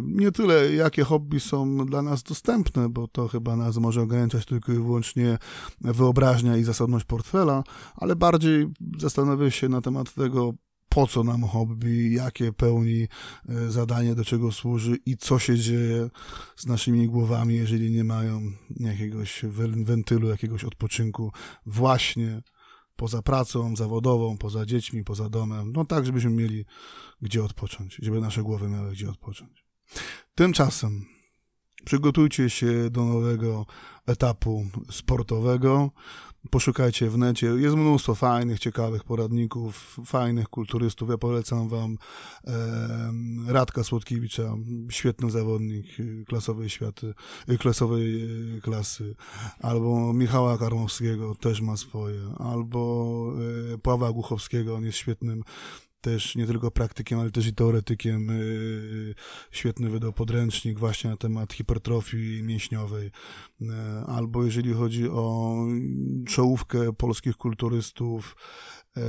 nie tyle, jakie hobby są dla nas dostępne, bo to chyba nas może ograniczać tylko i wyłącznie wyobraźnia i zasobność portfela, ale bardziej zastanowię się na temat tego, po co nam hobby, jakie pełni e, zadanie, do czego służy i co się dzieje z naszymi głowami, jeżeli nie mają jakiegoś wentylu, jakiegoś odpoczynku właśnie poza pracą zawodową, poza dziećmi, poza domem, no tak, żebyśmy mieli gdzie odpocząć, żeby nasze głowy miały gdzie odpocząć. Tymczasem przygotujcie się do nowego etapu sportowego. Poszukajcie w necie. Jest mnóstwo fajnych, ciekawych poradników, fajnych kulturystów. Ja polecam wam Radka Słodkiewicza, świetny zawodnik klasowej światy, klasowej e, klasy. Albo Michała Karmowskiego, też ma swoje. Albo e, Pawła Głuchowskiego, on jest świetnym też nie tylko praktykiem, ale też i teoretykiem. Y, świetny wydał podręcznik właśnie na temat hipertrofii mięśniowej. Y, albo jeżeli chodzi o czołówkę polskich kulturystów, y,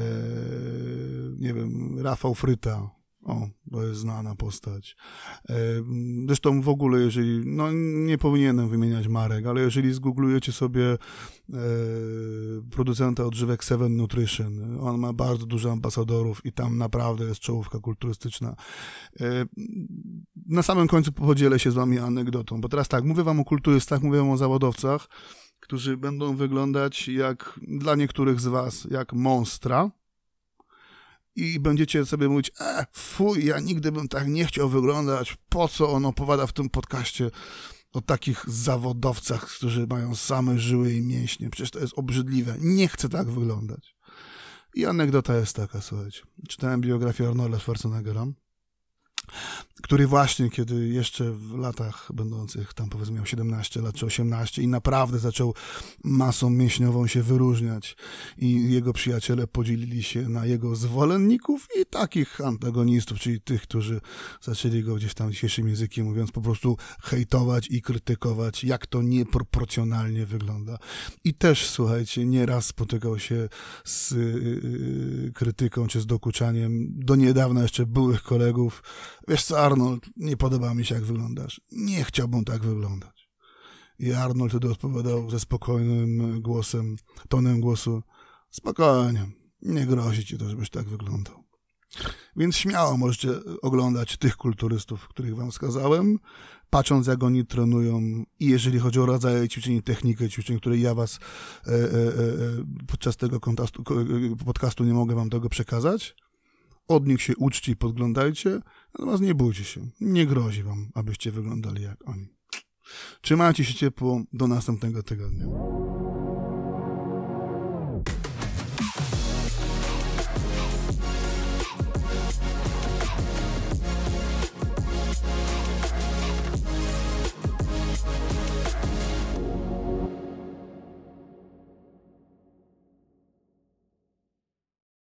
nie wiem, Rafał Fryta, o, to jest znana postać. E, zresztą w ogóle, jeżeli, no nie powinienem wymieniać marek, ale jeżeli zgooglujecie sobie e, producenta odżywek Seven Nutrition, on ma bardzo dużo ambasadorów i tam naprawdę jest czołówka kulturystyczna. E, na samym końcu podzielę się z wami anegdotą, bo teraz tak, mówię wam o kulturystach, mówię wam o zawodowcach, którzy będą wyglądać jak dla niektórych z was jak monstra, i będziecie sobie mówić, e, fuj, ja nigdy bym tak nie chciał wyglądać, po co on opowiada w tym podcaście o takich zawodowcach, którzy mają same żyły i mięśnie, przecież to jest obrzydliwe, nie chcę tak wyglądać. I anegdota jest taka, słuchajcie, czytałem biografię Arnolda Schwarzeneggera, który właśnie, kiedy jeszcze w latach będących, tam powiedzmy miał 17 lat czy 18 i naprawdę zaczął masą mięśniową się wyróżniać i jego przyjaciele podzielili się na jego zwolenników i takich antagonistów, czyli tych, którzy zaczęli go gdzieś tam dzisiejszym językiem mówiąc po prostu hejtować i krytykować, jak to nieproporcjonalnie wygląda. I też, słuchajcie, nieraz spotykał się z yy, krytyką czy z dokuczaniem do niedawna jeszcze byłych kolegów, Wiesz co, Arnold, nie podoba mi się, jak wyglądasz. Nie chciałbym tak wyglądać. I Arnold wtedy odpowiadał ze spokojnym głosem, tonem głosu, spokojnie, nie grozi ci to, żebyś tak wyglądał. Więc śmiało możecie oglądać tych kulturystów, których wam wskazałem, patrząc jak oni trenują i jeżeli chodzi o rodzaje ćwiczeń technikę ćwiczeń, które ja was e, e, e, podczas tego kontastu, podcastu nie mogę wam tego przekazać, od nich się uczcie i podglądajcie, natomiast nie bójcie się. Nie grozi wam, abyście wyglądali jak oni. Trzymajcie się ciepło. Do następnego tygodnia.